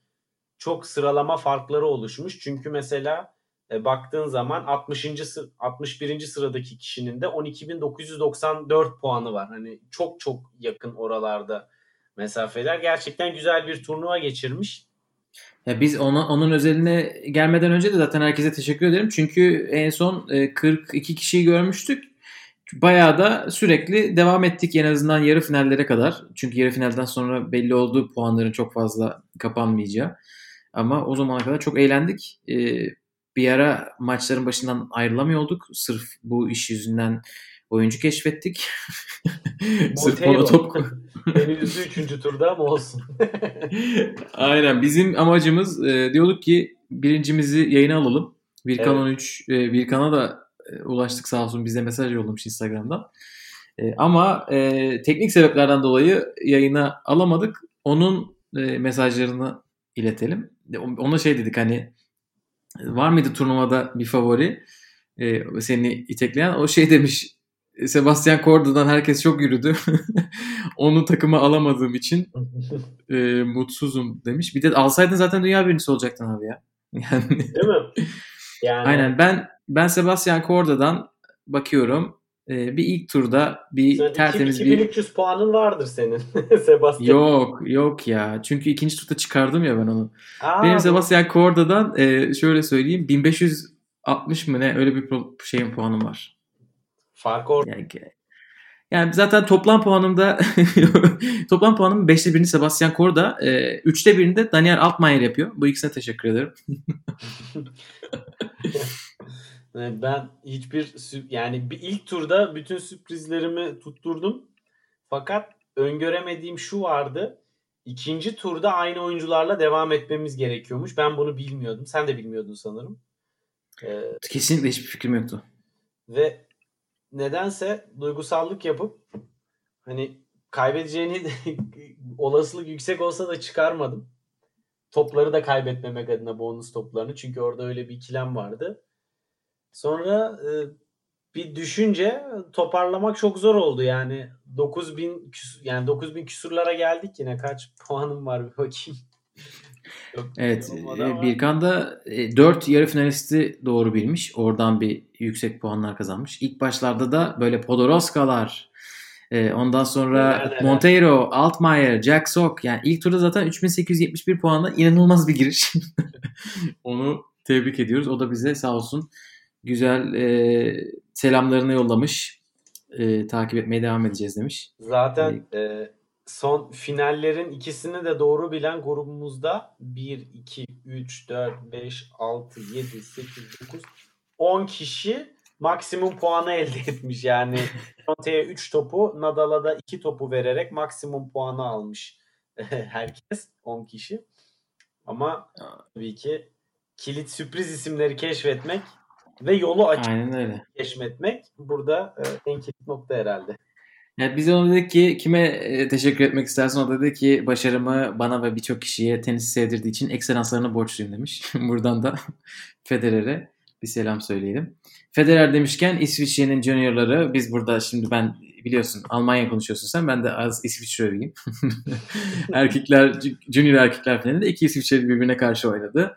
çok sıralama farkları oluşmuş. Çünkü mesela e, baktığın zaman 60. 61. sıradaki kişinin de 12.994 puanı var. Hani çok çok yakın oralarda mesafeler. Gerçekten güzel bir turnuva geçirmiş. Ya biz ona, onun özeline gelmeden önce de zaten herkese teşekkür ederim. Çünkü en son 42 e, kişiyi görmüştük. bayağı da sürekli devam ettik en azından yarı finallere kadar. Çünkü yarı finalden sonra belli oldu puanların çok fazla kapanmayacağı. Ama o zamana kadar çok eğlendik. Bir ara maçların başından ayrılamıyorduk. Sırf bu iş yüzünden oyuncu keşfettik. *laughs* Sırf ona top. Beni üzdü 3. turda ama olsun. *laughs* Aynen. Bizim amacımız e, diyorduk ki birincimizi yayına alalım. Virkan evet. 13. E, Virkan'a da e, ulaştık sağ olsun. Bize mesaj yollamış Instagram'dan. E, ama e, teknik sebeplerden dolayı yayına alamadık. Onun e, mesajlarını iletelim. Ona şey dedik hani var mıydı turnuvada bir favori e, seni itekleyen? O şey demiş Sebastian Corda'dan herkes çok yürüdü. *laughs* Onu takıma alamadığım için *laughs* e, mutsuzum demiş. Bir de alsaydın zaten dünya birincisi olacaktın abi ya. *laughs* Yani... Değil mi? Yani... Aynen ben ben Sebastian Corda'dan bakıyorum. E, bir ilk turda bir Sen tertemiz 2300 bir 2300 puanın vardır senin *laughs* Sebastian. Yok yok ya. Çünkü ikinci turda çıkardım ya ben onu. Aa, Benim Sebastian Corda'dan e, şöyle söyleyeyim 1560 mı ne öyle bir şeyin puanım var. Fark orada. Yani, yani zaten toplam puanımda *laughs* toplam puanım 5'te birini Sebastian Korda, e, 3'te birini Daniel Altmaier yapıyor. Bu ikisine teşekkür ederim. *laughs* ben hiçbir yani bir ilk turda bütün sürprizlerimi tutturdum. Fakat öngöremediğim şu vardı. İkinci turda aynı oyuncularla devam etmemiz gerekiyormuş. Ben bunu bilmiyordum. Sen de bilmiyordun sanırım. Ee, Kesinlikle hiçbir fikrim yoktu. Ve nedense duygusallık yapıp hani kaybedeceğini *laughs* olasılık yüksek olsa da çıkarmadım. Topları da kaybetmemek adına bonus toplarını. Çünkü orada öyle bir ikilem vardı. Sonra e, bir düşünce toparlamak çok zor oldu yani 9000 yani 9000 küsurlara geldik yine kaç puanım var bir bakayım. *laughs* evet e, Birkan da 4 e, yarı finalisti doğru bilmiş. Oradan bir yüksek puanlar kazanmış. İlk başlarda da böyle Podoroskalar e, ondan sonra evet, Monteiro, Altmaier, Jack Sock yani ilk turda zaten 3871 puanla inanılmaz bir giriş. *laughs* Onu tebrik ediyoruz. O da bize sağ olsun güzel e, selamlarını yollamış. E, takip etmeye devam edeceğiz demiş. Zaten e, son finallerin ikisini de doğru bilen grubumuzda 1, 2, 3, 4, 5, 6, 7, 8, 9, 10 kişi maksimum puanı elde *laughs* etmiş. Yani Conte'ye 3 topu, Nadal'a da 2 topu vererek maksimum puanı almış *laughs* herkes 10 kişi. Ama tabii ki kilit sürpriz isimleri keşfetmek ve yolu açıp Aynen öyle. keşfetmek burada e, en kilit nokta herhalde. Yani biz ona dedik ki kime e, teşekkür etmek istersin? O da dedi ki başarımı bana ve birçok kişiye tenis sevdirdiği için ekselanslarına borçluyum demiş. *laughs* Buradan da *laughs* Federer'e bir selam söyleyelim. Federer demişken İsviçre'nin juniorları biz burada şimdi ben biliyorsun Almanya konuşuyorsun sen ben de az İsviçre öveyim. *laughs* erkekler junior erkekler finalinde iki İsviçreli birbirine karşı oynadı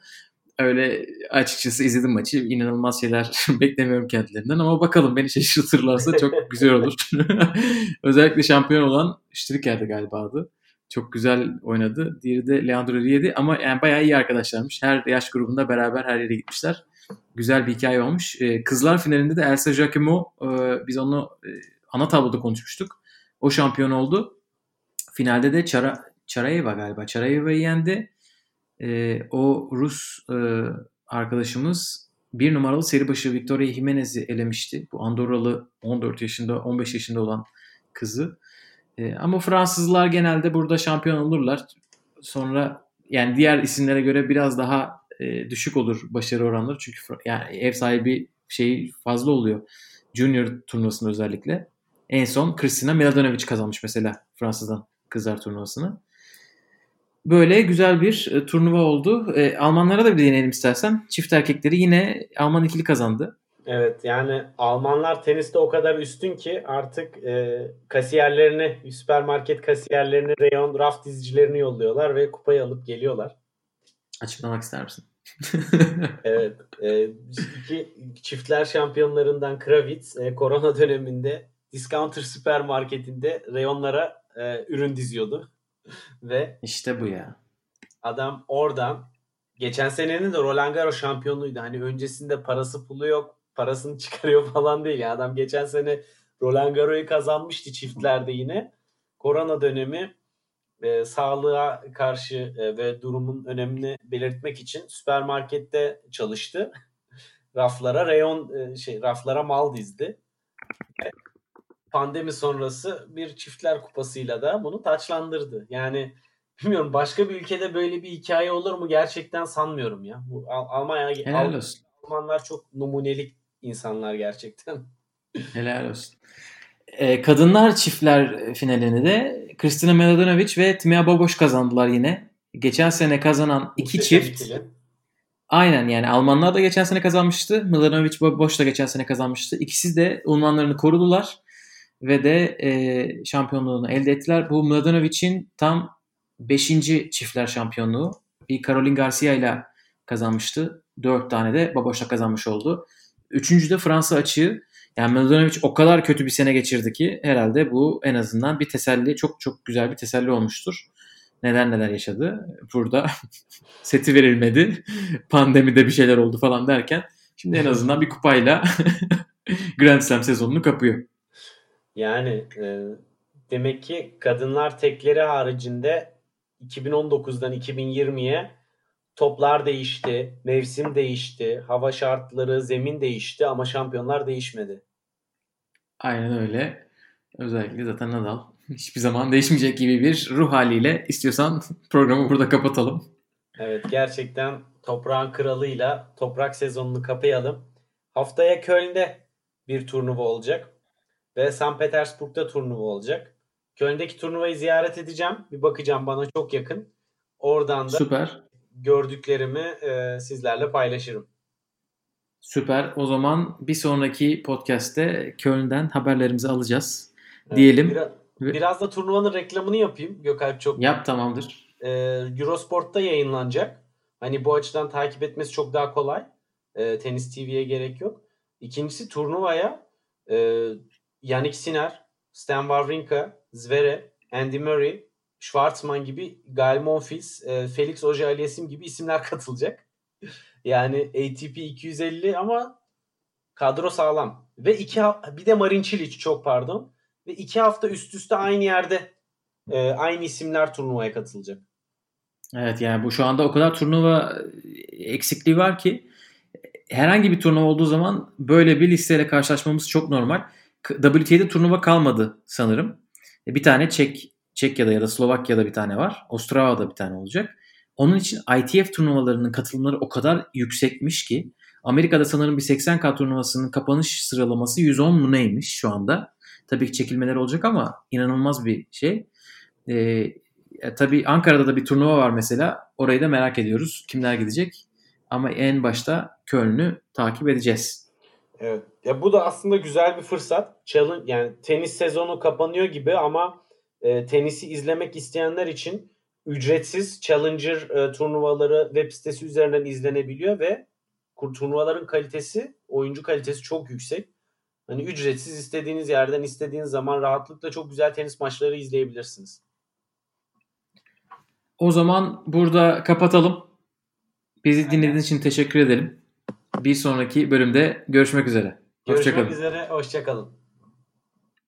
öyle açıkçası izledim maçı. İnanılmaz şeyler *laughs* beklemiyorum kendilerinden ama bakalım beni şaşırtırlarsa çok güzel olur. *laughs* Özellikle şampiyon olan Stricker'di galiba adı. Çok güzel oynadı. Diğeri de Leandro Riedi ama yani bayağı iyi arkadaşlarmış. Her yaş grubunda beraber her yere gitmişler. Güzel bir hikaye olmuş. Ee, kızlar finalinde de Elsa Giacomo e, biz onu e, ana tabloda konuşmuştuk. O şampiyon oldu. Finalde de Çara, Çarayeva galiba. Çarayeva'yı yendi e, o Rus e, arkadaşımız bir numaralı seri başı Victoria Jimenez'i elemişti. Bu Andorralı 14 yaşında 15 yaşında olan kızı. E, ama Fransızlar genelde burada şampiyon olurlar. Sonra yani diğer isimlere göre biraz daha e, düşük olur başarı oranları. Çünkü yani ev sahibi şeyi fazla oluyor. Junior turnuvasında özellikle. En son Kristina Mladenovic kazanmış mesela Fransa'dan kızlar turnuvasını. Böyle güzel bir e, turnuva oldu. E, Almanlara da bir değinelim istersen. Çift erkekleri yine Alman ikili kazandı. Evet yani Almanlar teniste o kadar üstün ki artık e, kasiyerlerini, süpermarket kasiyerlerini, reyon raf dizicilerini yolluyorlar ve kupayı alıp geliyorlar. Açıklamak ister misin? *laughs* *laughs* evet. E, iki çiftler şampiyonlarından Kravitz e, korona döneminde Discounter süpermarketinde reyonlara e, ürün diziyordu. *laughs* Ve işte bu ya. Adam oradan geçen senenin de Roland Garros şampiyonluğuydu. Hani öncesinde parası pulu yok. Parasını *laughs* çıkarıyor falan değil. Yani adam geçen sene Roland Garros'u kazanmıştı çiftlerde yine. Korona dönemi e, sağlığa karşı e, ve durumun önemini belirtmek için süpermarkette çalıştı. *laughs* raflara reyon e, şey raflara mal dizdi. E, pandemi sonrası bir çiftler kupasıyla da bunu taçlandırdı. Yani bilmiyorum başka bir ülkede böyle bir hikaye olur mu gerçekten sanmıyorum ya. Bu Al- Almanya Helal olsun. Almanlar çok numunelik insanlar gerçekten. *laughs* Helal olsun. Ee, kadınlar çiftler finalini de Kristina Mladenovic ve Timea Boboş kazandılar yine. Geçen sene kazanan iki Muhteşem çift. ikili. Aynen yani Almanlar da geçen sene kazanmıştı. Mladenovic Boboş da geçen sene kazanmıştı. İkisi de unvanlarını korudular ve de e, şampiyonluğunu elde ettiler. Bu Mladenovic'in tam 5. çiftler şampiyonluğu. Bir Caroline Garcia ile kazanmıştı. 4 tane de Boboş'la kazanmış oldu. Üçüncü de Fransa açığı. Yani Mladenovic o kadar kötü bir sene geçirdi ki herhalde bu en azından bir teselli, çok çok güzel bir teselli olmuştur. Neler neler yaşadı. Burada *laughs* seti verilmedi. *laughs* Pandemide bir şeyler oldu falan derken şimdi en azından bir kupayla *laughs* Grand Slam sezonunu kapıyor. Yani e, demek ki kadınlar tekleri haricinde 2019'dan 2020'ye toplar değişti, mevsim değişti, hava şartları, zemin değişti ama şampiyonlar değişmedi. Aynen öyle. Özellikle zaten Nadal *laughs* hiçbir zaman değişmeyecek gibi bir ruh haliyle istiyorsan *laughs* programı burada kapatalım. Evet gerçekten toprağın kralıyla toprak sezonunu kapayalım. Haftaya Köln'de bir turnuva olacak ve St. Petersburg'da turnuva olacak. Köln'deki turnuvayı ziyaret edeceğim. Bir bakacağım bana çok yakın. Oradan da Süper. gördüklerimi e, sizlerle paylaşırım. Süper. O zaman bir sonraki podcast'te Köln'den haberlerimizi alacağız. Evet, Diyelim. Biraz, biraz da turnuvanın reklamını yapayım. Gökalp çok Yap tamamdır. e, Eurosport'ta yayınlanacak. Hani bu açıdan takip etmesi çok daha kolay. E, Tenis TV'ye gerek yok. İkincisi turnuvaya e, Yannick Sinner, Stan Wawrinka, Zverev, Andy Murray, Schwartzman gibi Gael Monfils, e, Felix Auger-Aliassime gibi isimler *laughs* katılacak. Yani ATP 250 ama kadro sağlam. Ve iki bir de Marin Cilic çok pardon. Ve iki hafta üst üste aynı yerde e, aynı isimler turnuvaya katılacak. Evet yani bu şu anda o kadar turnuva eksikliği var ki herhangi bir turnuva olduğu zaman böyle bir listeyle karşılaşmamız çok normal. WTA'de turnuva kalmadı sanırım. E, Bir tane Çek Çekya'da ya da Slovakya'da bir tane var. Avustralya'da bir tane olacak. Onun için ITF turnuvalarının katılımları o kadar yüksekmiş ki Amerika'da sanırım bir 80K turnuvasının kapanış sıralaması 110 mu neymiş şu anda. Tabii ki çekilmeler olacak ama inanılmaz bir şey. Ee, tabii Ankara'da da bir turnuva var mesela. Orayı da merak ediyoruz. Kimler gidecek? Ama en başta Köln'ü takip edeceğiz. Evet. Ya bu da aslında güzel bir fırsat. Challenge yani tenis sezonu kapanıyor gibi ama e, tenisi izlemek isteyenler için ücretsiz Challenger e, turnuvaları web sitesi üzerinden izlenebiliyor ve kur- turnuvaların kalitesi, oyuncu kalitesi çok yüksek. Hani ücretsiz istediğiniz yerden istediğiniz zaman rahatlıkla çok güzel tenis maçları izleyebilirsiniz. O zaman burada kapatalım. Bizi dinlediğiniz için teşekkür edelim. Bir sonraki bölümde görüşmek üzere. Görüşmek Hoşçakalın. üzere, hoşçakalın.